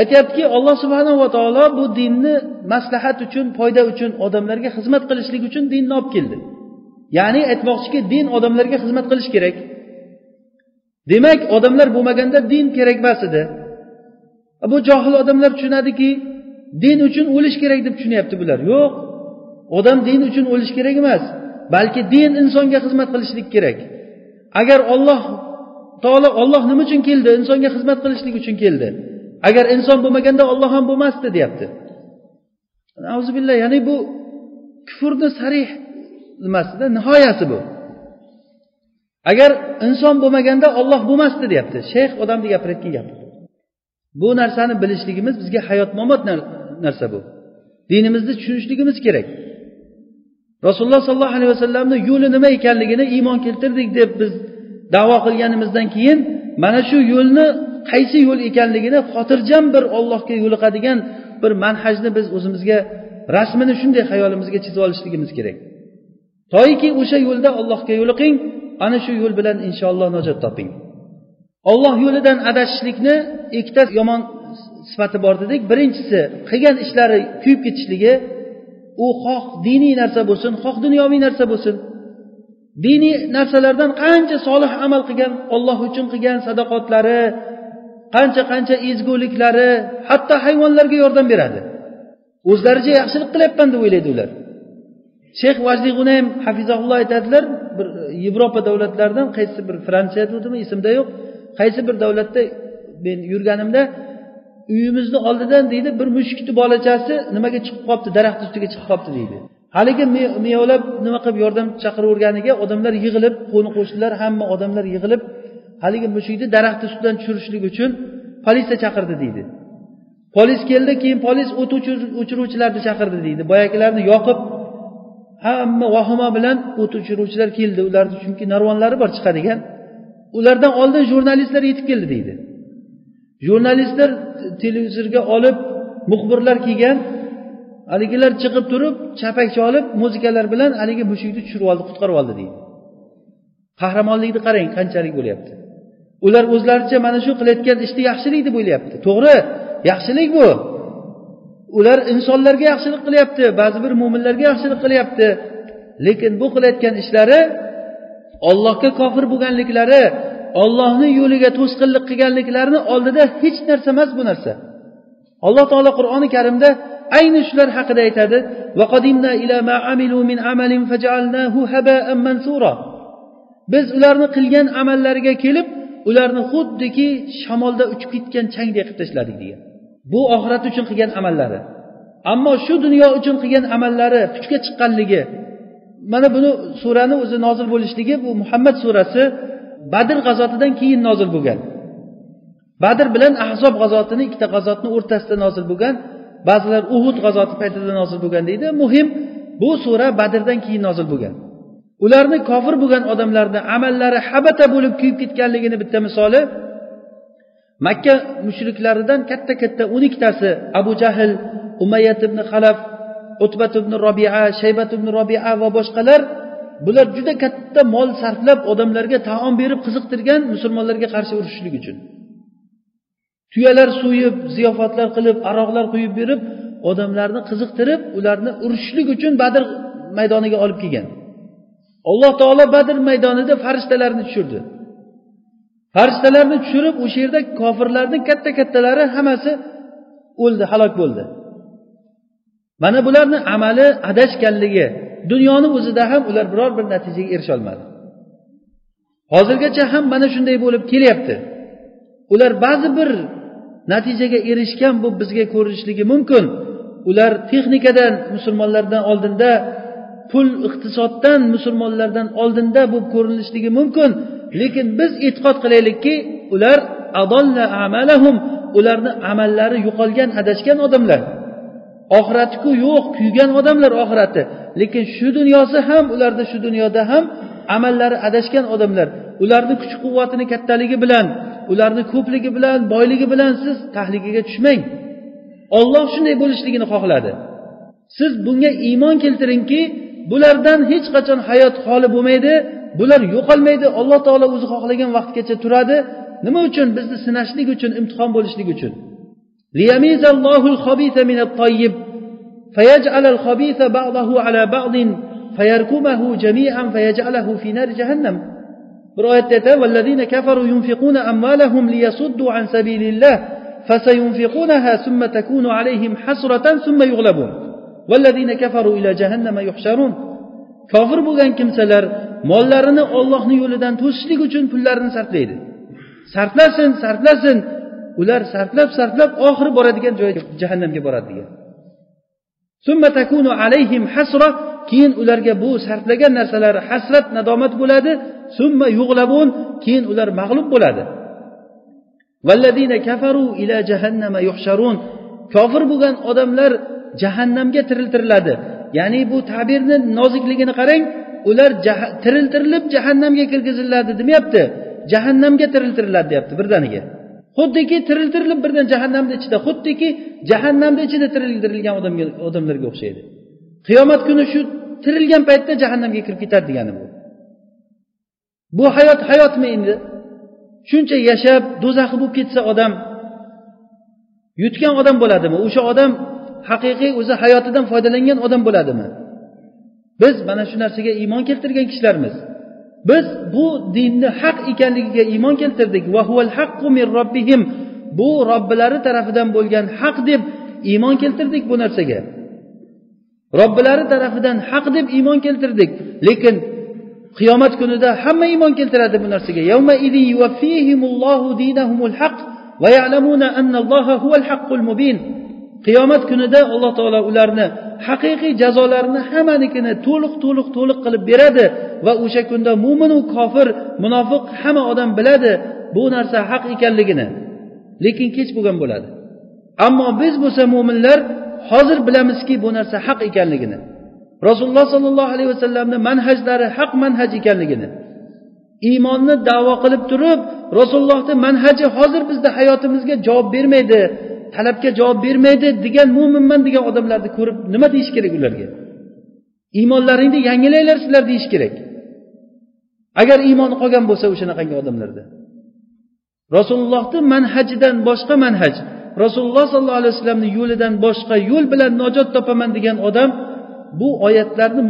Aytyaptiki alloh subhanava taolo bu dinni maslahat uchun foyda uchun odamlarga xizmat qilishlik uchun dinni olib keldi. Ya'ni aytmoqchiki din odamlarga xizmat qilish kerak. Demak odamlar bo'lmaganda din kerak emas edi. Bu johil odamlar tushunadiki din uchun o'lish kerak deb tushunyapti bular. Yo'q. Odam din uchun o'lish kerak emas balki din insonga xizmat qilishlik kerak. Agar olloh taolo olloh nima uchun keldi? Insonga xizmat qilishlik uchun keldi. Agar inson bo'lmaganda olloh ham bo'lmasdi deyapti. Billah ya'ni bu kufrni sarih nimasida? Nihoyasi bu. Agar inson bo'lmaganda olloh bo'lmasdi deyapti. Shayx odamni gapirayotgan gapi bu narsani bilishligimiz bizga hayot mamot narsa bu. Dinimizni tushunishligimiz kerak. Rasululloh sollallohu alayhi vasallamni yo'li nima ekanligini iymon keltirdik deb biz davo qilganimizdan keyin mana shu yo'lni qaysi yo'l ekanligini xotirjam bir ollohga yo'liqadigan bir manhajni biz o'zimizga rasmini shunday xayolimizga chizib olishligimiz kerak. Toiki o'sha yo'lda allohga yo'liqing ana shu yo'l bilan inshaalloh najot toping. Olloh yo'lidan adashishlikni ikkita yomon sifati bor dedik. Birinchisi qilgan ishlari kuyib ketishligi u xoh diniy narsa bo'lsin xoh dunyoviy narsa bo'lsin. Diniy narsalardan qancha solih amal qilgan olloh uchun qilgan sadoqatlari qancha qancha ezguliklari hatto hayvonlarga yordam beradi. O'zlaricha yaxshilik qilyapman deb o'ylaydi ular. Shayx vajdiy g'unayim hafizahulloh aytadilar. Bir e, yevropa davlatlaridan qaysi bir fransiya dedimi esimda yo'q. Qaysi bir davlatda men yurganimda uyimizni oldidan deydi bir mushukni bolachasi nimaga chiqib qolibdi? Daraxt ustiga chiqib qolibdi deydi. Haligi miyovlab nima qilib yordam chaqiraverganiga odamlar yig'ilib qo'ni qo'shnilar hamma odamlar yig'ilib haligi mushukni daraxt ustidan tushirishlik uchun politsiya chaqirdi deydi. Polis keldi keyin polis o't o'chiruvchilarni chaqirdi deydi. Boyagilarni yoqib hamma vahima bilan o't o'chiruvchilar keldi. Ularni chunki narvonlari bor chiqadigan. Ulardan oldin jurnalistlar yetib keldi deydi. Jurnalistlar televizorga olib muxbirlar kelgan. Haligilar chiqib turib chapakcha olib muzikalar bilan haligi mushukni tushirib oldi qutqarib oldi deydi. Qahramonlikni qarang qanchalik bo'lyapti. Ular o'zlaricha mana shu qilayotgan ishni yaxshilik deb o'ylayapti to'g'ri yaxshilik bu. Ular insonlarga yaxshilik qilyapti ba'zi bir mo'minlarga yaxshilik qilyapti. Lekin bu qilayotgan ishlari ollohga kofir bo'lganliklari ollohni yo'liga to'sqinlik qilganliklarini oldida hech narsa emas bu narsa. Alloh taolo qur'oni karimda ayni shular haqida aytadi biz ularni qilgan amallariga kelib ularni xuddiki shamolda uchib ketgan changdek qilib tashladik degan. Bu oxirat uchun qilgan amallari. Ammo shu dunyo uchun qilgan amallari kuchga chiqqanligi mana buni surani o'zi nozil bo'lishligi bu muhammad surasi badr g'azotidan keyin nozil bo'lgan. Badr bilan ahzob g'azotini ikkita g'azotni o'rtasida nozil bo'lgan ba'zilar uhud g'azoti paytida nozil bo'lgan deydi. Muhim bu sura badrdan keyin nozil bo'lgan. Ularni kofir bo'lgan odamlarni amallari habata bo'lib kuyib ketganligini bitta misoli makka mushriklaridan katta katta o'n ikkitasi abu jahl umayyat ibn halaf utbat ibn robia shaybat ibn robia va boshqalar bular juda katta mol sarflab odamlarga taom berib qiziqtirgan musulmonlarga qarshi urushishlik uchun. Tuyalar so'yib ziyofatlar qilib aroqlar quyib berib odamlarni qiziqtirib ularni urushishlik uchun badr maydoniga olib kelgan. Alloh taolo badr maydonida farishtalarni tushirdi. Farishtalarni tushirib o'sha yerda kofirlarni katta kattalari hammasi o'ldi halok bo'ldi. Mana bularni amali adashganligi dunyoni o'zida ham ular biror bir natijaga erisholmadi hozirgacha ham mana shunday bo'lib kelyapti. Ular ba'zi bir natijaga erishgan bu bizga ko'rinishligi mumkin. Ular texnikadan musulmonlardan oldinda pul iqtisoddan musulmonlardan oldinda bo'lib ko'rinishligi mumkin. Lekin biz e'tiqod qilaylikki ular amalahum ularni amallari yo'qolgan adashgan odamlar. Oxiratiku yo'q kuygan odamlar oxirati. Lekin shu dunyosi ham ularni shu dunyoda ham amallari adashgan odamlar. Ularni kuch quvvatini kattaligi bilan ularni ko'pligi bilan boyligi bilan siz tahlikaga tushmang. Olloh shunday bo'lishligini xohladi. Siz bunga iymon keltiringki bulardan hech qachon hayot xoli bo'lmaydi bular yo'qolmaydi alloh taolo o'zi xohlagan vaqtgacha turadi nima uchun bizni sinashlik uchun imtihon bo'lishlik uchun فيجعل الخبيث بعضه على بعض فيركمه جميعا فيجعله في نار جهنم bir oyatda aytadi والذين كفروا ينفقون أموالهم ليصدوا عن سبيل الله فسينفقونها ثم تكون عليهم حسرة ثم يغلبون والذين كفروا إلى جهنم يحشرون kofir bo'lgan kimsalar mollarini ollohni yo'lidan to'sishlik uchun pullarini sarflaydi. Sarflasin sarflasin. Ular sarflab sarflab oxiri boradigan joy jahannamga boradi degan. Keyin ularga bu sarflagan narsalari hasrat nadomat bo'ladi. Summa yug'labun keyin ular mag'lub bo'ladi. Kafaru ila jahannama yuhsharun. Kofir bo'lgan odamlar jahannamga tiriltiriladi. Ya'ni bu tabirni nozikligini qarang. Ular tiriltirilib jahannamga kirgiziladi demayapti. Jahannamga tiriltiriladi deyapti birdaniga. Xuddiki tiriltirilib birdan jahannamni ichida xuddiki jahannamni ichida tiriltirilgan odamlarga o'xshaydi. Qiyomat kuni shu tirilgan paytda jahannamga kirib ketadi degani bu. Bu hayot hayotmi endi? Shuncha yashab do'zaxi bo'lib ketsa odam yutgan odam bo'ladimi? O'sha odam haqiqiy o'zi hayotidan foydalangan odam bo'ladimi? Biz mana shu narsaga iymon keltirgan kishilarmiz. Biz bu dinni haq ekanligiga iymon keltirdik. Bu robbilari tarafidan bo'lgan haq deb iymon keltirdik bu narsaga. Robbilari tarafidan haq deb iymon keltirdik. Lekin qiyomat kunida hamma iymon keltiradi bu narsaga. Qiyomat kunida alloh taolo ularni haqiqiy jazolarini hammanikini to'liq to'liq to'liq qilib beradi va o'sha kunda mo'minu kofir munofiq hamma odam biladi bu narsa haq ekanligini. Lekin kech bo'lgan bo'ladi. Ammo biz bo'lsa mo'minlar hozir bilamizki bu narsa haq ekanligini. Rasululloh sollallohu alayhi vasallamni manhajlari haq manhaj ekanligini. Iymonni davo qilib turib rasulullohni manhaji hozir bizni hayotimizga javob bermaydi. Talabga javob bermaydi degan mo'minman degan odamlarni ko'rib nima deyish kerak ularga? Iymonlaringni yangilanglar sizlar deyish kerak. Agar iymoni qolgan bo'lsa o'shanaqangi odamlarda. Rasulullohni manhajidan boshqa manhaj. Rasululloh sollallohu alayhi vasallamni yo'lidan boshqa yo'l bilan najot topaman degan odam bu oyatlarni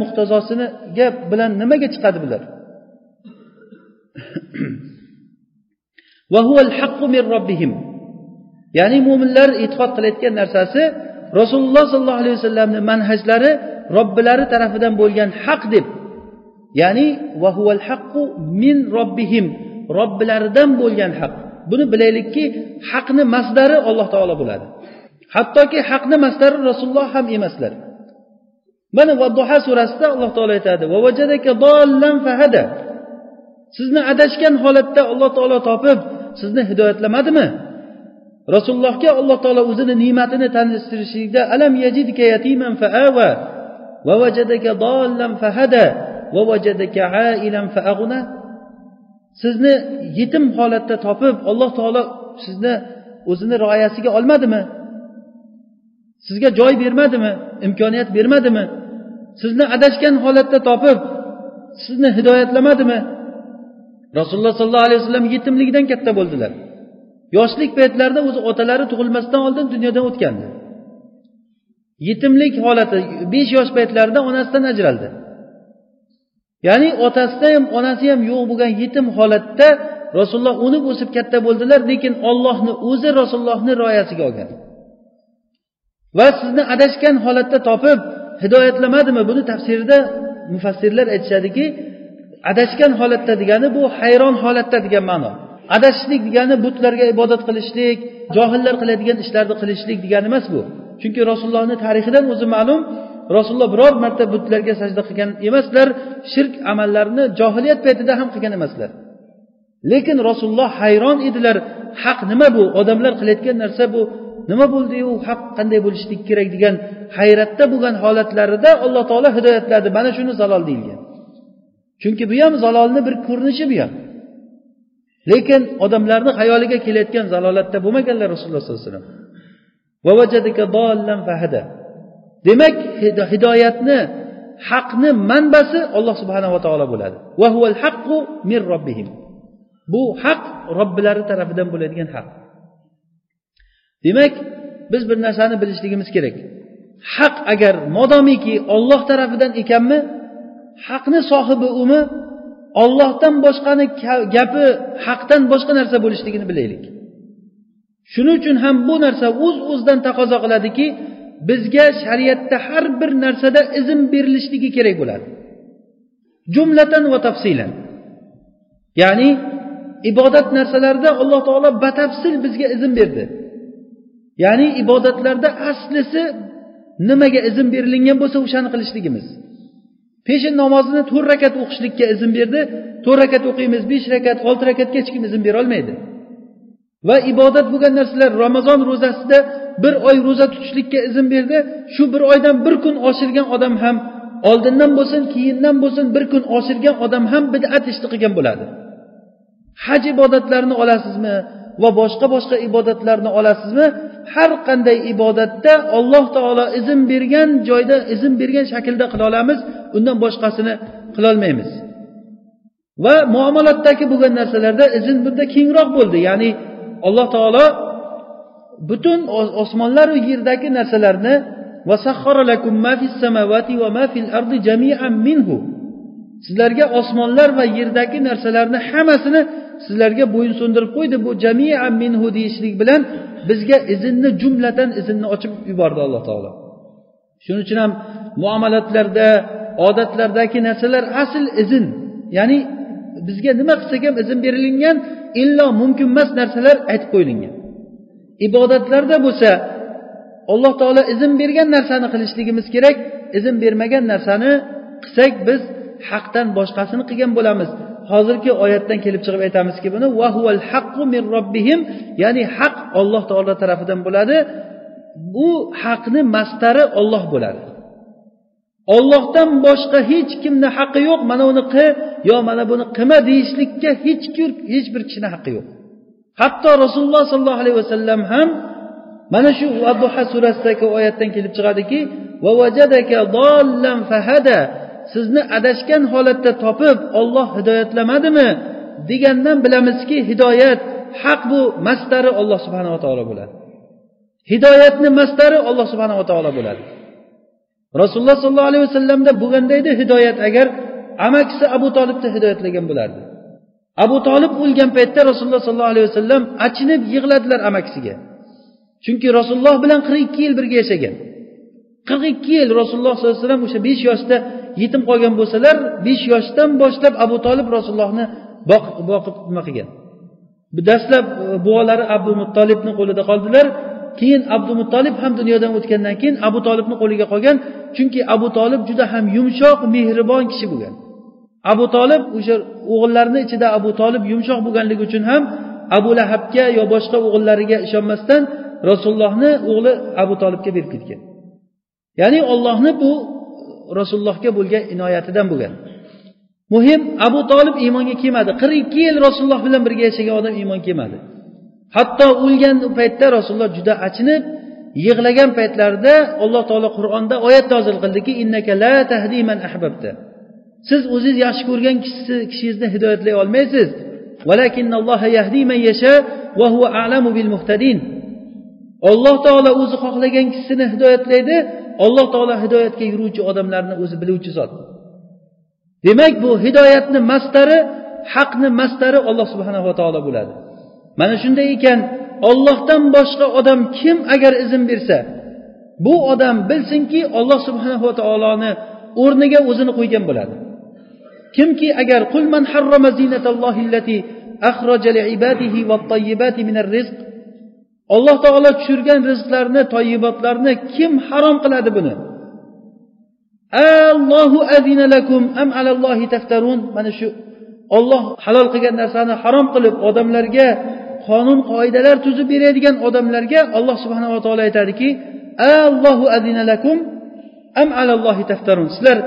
gap bilan nimaga chiqadi bular? ya'ni mo'minlar e'tiqod qilayotgan narsasi rasululloh sollallohu alayhi vasallamni manhajlari robbilari tarafidan bo'lgan haq deb. Ya'ni vahuval haqqu min robbihim robbilaridan bo'lgan haq. Buni bilaylikki haqni masdari alloh taolo bo'ladi. Hattoki haqni masdari rasululloh ham emaslar. Mana vadduha surasida alloh taolo aytadi sizni adashgan holatda alloh taolo topib sizni hidoyatlamadimi? Rasulullohga alloh taolo o'zini ne'matini tanishtirishlikda alam yajidka yatiman faava va vajadaka dollan fahada va vajadaka ailan faag'na sizni yetim holatda topib alloh taolo sizni o'zini rioyasiga olmadimi? Sizga joy bermadimi? Imkoniyat bermadimi? Sizni adashgan holatda topib sizni hidoyatlamadimi? Rasululloh sollallohu alayhi vasallam yetimlikdan katta bo'ldilar. Yoshlik paytlarida o'zi otalari tug'ilmasdan oldin dunyodan o'tgandi. Yetimlik holati besh yosh paytlarida onasidan ajraldi. Ya'ni otasida ham onasi ham yo'q bo'lgan yetim holatda rasululloh unib o'sib katta bo'ldilar lekin ollohni o'zi rasulullohni rioyasiga olgan. Va sizni adashgan holatda topib hidoyatlamadimi? Buni tafsirida mufassirlar aytishadiki adashgan holatda degani bu hayron holatda degan ma'no. Adashishlik degani butlarga ibodat qilishlik johillar qiladigan ishlarni qilishlik degani emas bu. Chunki rasulullohni tarixidan o'zi ma'lum rasululloh biror marta butlarga sajda qilgan emaslar shirk amallarini johiliyat paytida ham qilgan emaslar. Lekin rasululloh hayron edilar haq nima bu? Odamlar qilayotgan narsa bu. Nima bo'ldiyu haq qanday bo'lishligi kerak degan hayratda bo'lgan holatlarida alloh taolo hidoyatladi mana shuni zalol deyilgan. Chunki bu ham zalolni bir ko'rinishi bu ham. Lekin odamlarni xayoliga kelayotgan zalolatda bo'lmaganlar rasululloh sollallohu alayhi vasallam. Demak hidoyatni haqni manbasi alloh subhanava taolo bo'ladi. Min robbihim. Bu haq robbilari tarafidan bo'ladigan haq. Demak biz bir narsani bilishligimiz kerak. Haq agar modomiki olloh tarafidan ekanmi haqni sohibi umi ollohdan boshqani gapi haqdan boshqa narsa bo'lishligini bilaylik. Shuning uchun ham bu narsa o'z uz o'zidan taqozo qiladiki bizga shariatda har bir narsada izn berilishligi kerak bo'ladi. Jumlatan va tafsilan. Ya'ni ibodat narsalarida alloh taolo batafsil bizga izn berdi. Ya'ni ibodatlarda aslisi nimaga izn berilingan bo'lsa o'shani qilishligimiz. Peshin namozini to'rt rakat o'qishlikka izn berdi. To'rt rakat o'qiymiz besh rakat olti rakatga hech kim izn berolmaydi va ibodat bo'lgan narsalar ramazon ro'zasida bir oy ro'za tutishlikka izn berdi. Shu bir oydan bir kun oshirgan odam ham oldindan bo'lsin keyindan bo'lsin bir kun oshirgan odam ham bidat ishni qilgan bo'ladi. Haj ibodatlarini olasizmi va boshqa boshqa ibodatlarni olasizmi? Har qanday ibodatda alloh taolo izn bergan joyda izn bergan shaklda qila olamiz undan boshqasini qilolmaymiz va muomalatdagi bo'lgan narsalarda izn bunda kengroq bo'ldi. Ya'ni alloh taolo butun osmonlaru yerdagi narsalarni sizlarga osmonlar va yerdagi narsalarni hammasini sizlarga bo'ysundirib qo'ydi. Bu jamia minhu deyishlik bilan bizga izinni jumlatan izinni ochib yubordi alloh taolo. Shuning uchun ham muomalatlarda odatlardagi narsalar asl izn. Ya'ni bizga nima qilsak ham izn berilingan illo mumkin emas narsalar aytib qo'yilgan. Ibodatlarda bo'lsa alloh taolo izn bergan narsani qilishligimiz kerak izn bermagan narsani qilsak biz haqdan boshqasini qilgan bo'lamiz. Hozirgi oyatdan kelib chiqib aytamizki buni vahuval haqqu min robbihim ya'ni haq olloh taolo tarafidan bo'ladi. Bu haqni mastari olloh bo'ladi. Ollohdan boshqa hech kimni haqqi yo'q. Mana uni qil yo mana buni qilma deyishlikka hech hech bir kishini haqqi yo'q. Hatto rasululloh sollallohu alayhi vasallam ham mana shu abduha surasidagi oyatdan kelib chiqadiki sizni adashgan holatda topib olloh hidoyatlamadimi degandan bilamizki hidoyat haq bu mastari olloh subhanava taolo bo'ladi. Hidoyatni mastari olloh subhanava taolo bo'ladi. Rasululloh sollallohu alayhi vasallamda bo'lganda edi hidoyat agar amakisi abu tolibni hidoyatlagan bo'lardi. Abu tolib o'lgan paytda rasululloh sollallohu alayhi vasallam achinib yig'ladilar amakisiga. Chunki rasululloh bilan qirq ikki yil birga yashagan. Qirq ikki yil rasululloh sollallohu alayhi vasallam o'sha besh yoshda yetim qolgan bo'lsalar besh yoshdan boshlab abu tolib rasulullohni boqib nima qilgan. Dastlab e, buvalari abu muttolibni qo'lida qoldilar. Keyin abdu muttolib ham dunyodan o'tgandan keyin abu tolibni qo'liga qolgan. Chunki abu tolib juda ham yumshoq mehribon kishi bo'lgan. Abu tolib o'sha o'g'illarini ichida abu tolib yumshoq bo'lganligi uchun ham abu lahabga yo boshqa o'g'illariga ishonmasdan rasulullohni o'g'li abu tolibga berib ketgan. Ya'ni ollohni bu rasulullohga bo'lgan inoyatidan bo'lgan. Muhim abu tolib iymonga kelmadi. qirq ikki yil rasululloh bilan birga yashagan odam iymon kelmadi. Hatto o'lgan paytda rasululloh juda achinib yig'lagan paytlarida alloh taolo qur'onda oyat nozil qildiki innaka la tahdi man ahbabta. Siz o'zingiz yaxshi ko'rgan kishingizni hidoyatlay olmaysiz. Alloh taolo o'zi xohlagan kishisini hidoyatlaydi alloh taolo hidoyatga yuruvchi odamlarni o'zi biluvchi zot. Demak bu hidoyatni mastari haqni mastari alloh subhanava taolo bo'ladi. Mana shunday ekan ollohdan boshqa odam kim agar izn bersa bu odam bilsinki olloh subhanava taoloni o'rniga o'zini qo'ygan bo'ladi. Kimki agar qul man harrama zinatallohi akhraja liibadihi vattayyibati minar rizq alloh taolo tushirgan rizqlarni toyibotlarni kim harom qiladi buni? Allohu azina lakum am alallohi taftarun. Mana shu olloh halol qilgan narsani harom qilib odamlarga qonun qoidalar tuzib beradigan odamlarga alloh subhanava taolo aytadiki allohu azina lakum am alallohi taftarun. Sizlar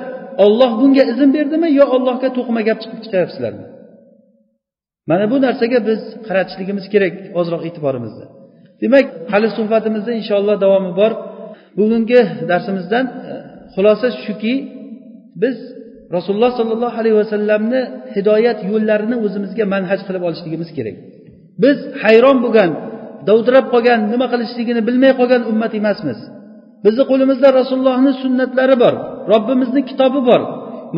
olloh bunga izn berdimi yo ollohga to'qima gap chiqib chiqyapsizlarmi mana bu narsaga biz qaratishligimiz kerak ozroq e'tiborimizni demak hali suhbatimizda inshaalloh davomi bor. Bugungi darsimizdan e, xulosa shuki biz rasululloh sollallohu alayhi vasallamni hidoyat yo'llarini o'zimizga manhaj qilib olishligimiz kerak. Biz hayron bo'lgan dovdirab qolgan nima qilishligini bilmay qolgan ummat emasmiz. Bizni qo'limizda rasulullohni sunnatlari bor robbimizni kitobi bor.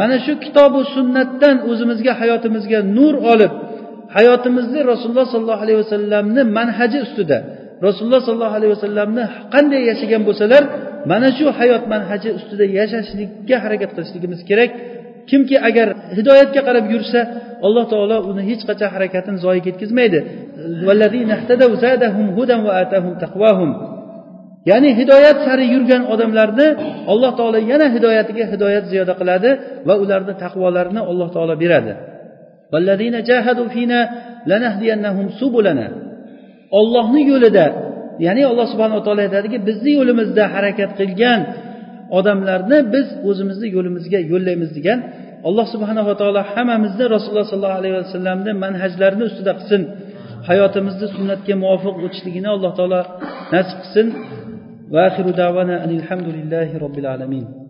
Mana shu kitobu sunnatdan o'zimizga hayotimizga nur olib hayotimizni rasululloh sollallohu alayhi vasallamni manhaji ustida rasululloh sollallohu alayhi vasallamni qanday yashagan bo'lsalar mana shu hayot manhaji ustida yashashlikka harakat qilishligimiz kerak. Kimki agar hidoyatga qarab yursa alloh taolo uni hech qachon harakatini zoyi ketkazmaydi ya'ni hidoyat sari yurgan odamlarni alloh taolo yana hidoyatiga hidoyat ziyoda qiladi va ularni taqvolarini alloh taolo beradi. Ollohni yo'lida ya'ni alloh subhanaa taolo aytadiki bizni yo'limizda harakat qilgan odamlarni biz o'zimizni yo'limizga yo'llaymiz degan alloh subhanava taolo hammamizni rasululloh sollallohu alayhi vasallamni manhajlarini ustida qilsin hayotimizni sunnatga muvofiq o'tishligini alloh taolo nasib qilsin. Va axiru davana alhamdulillahi robbil alamin.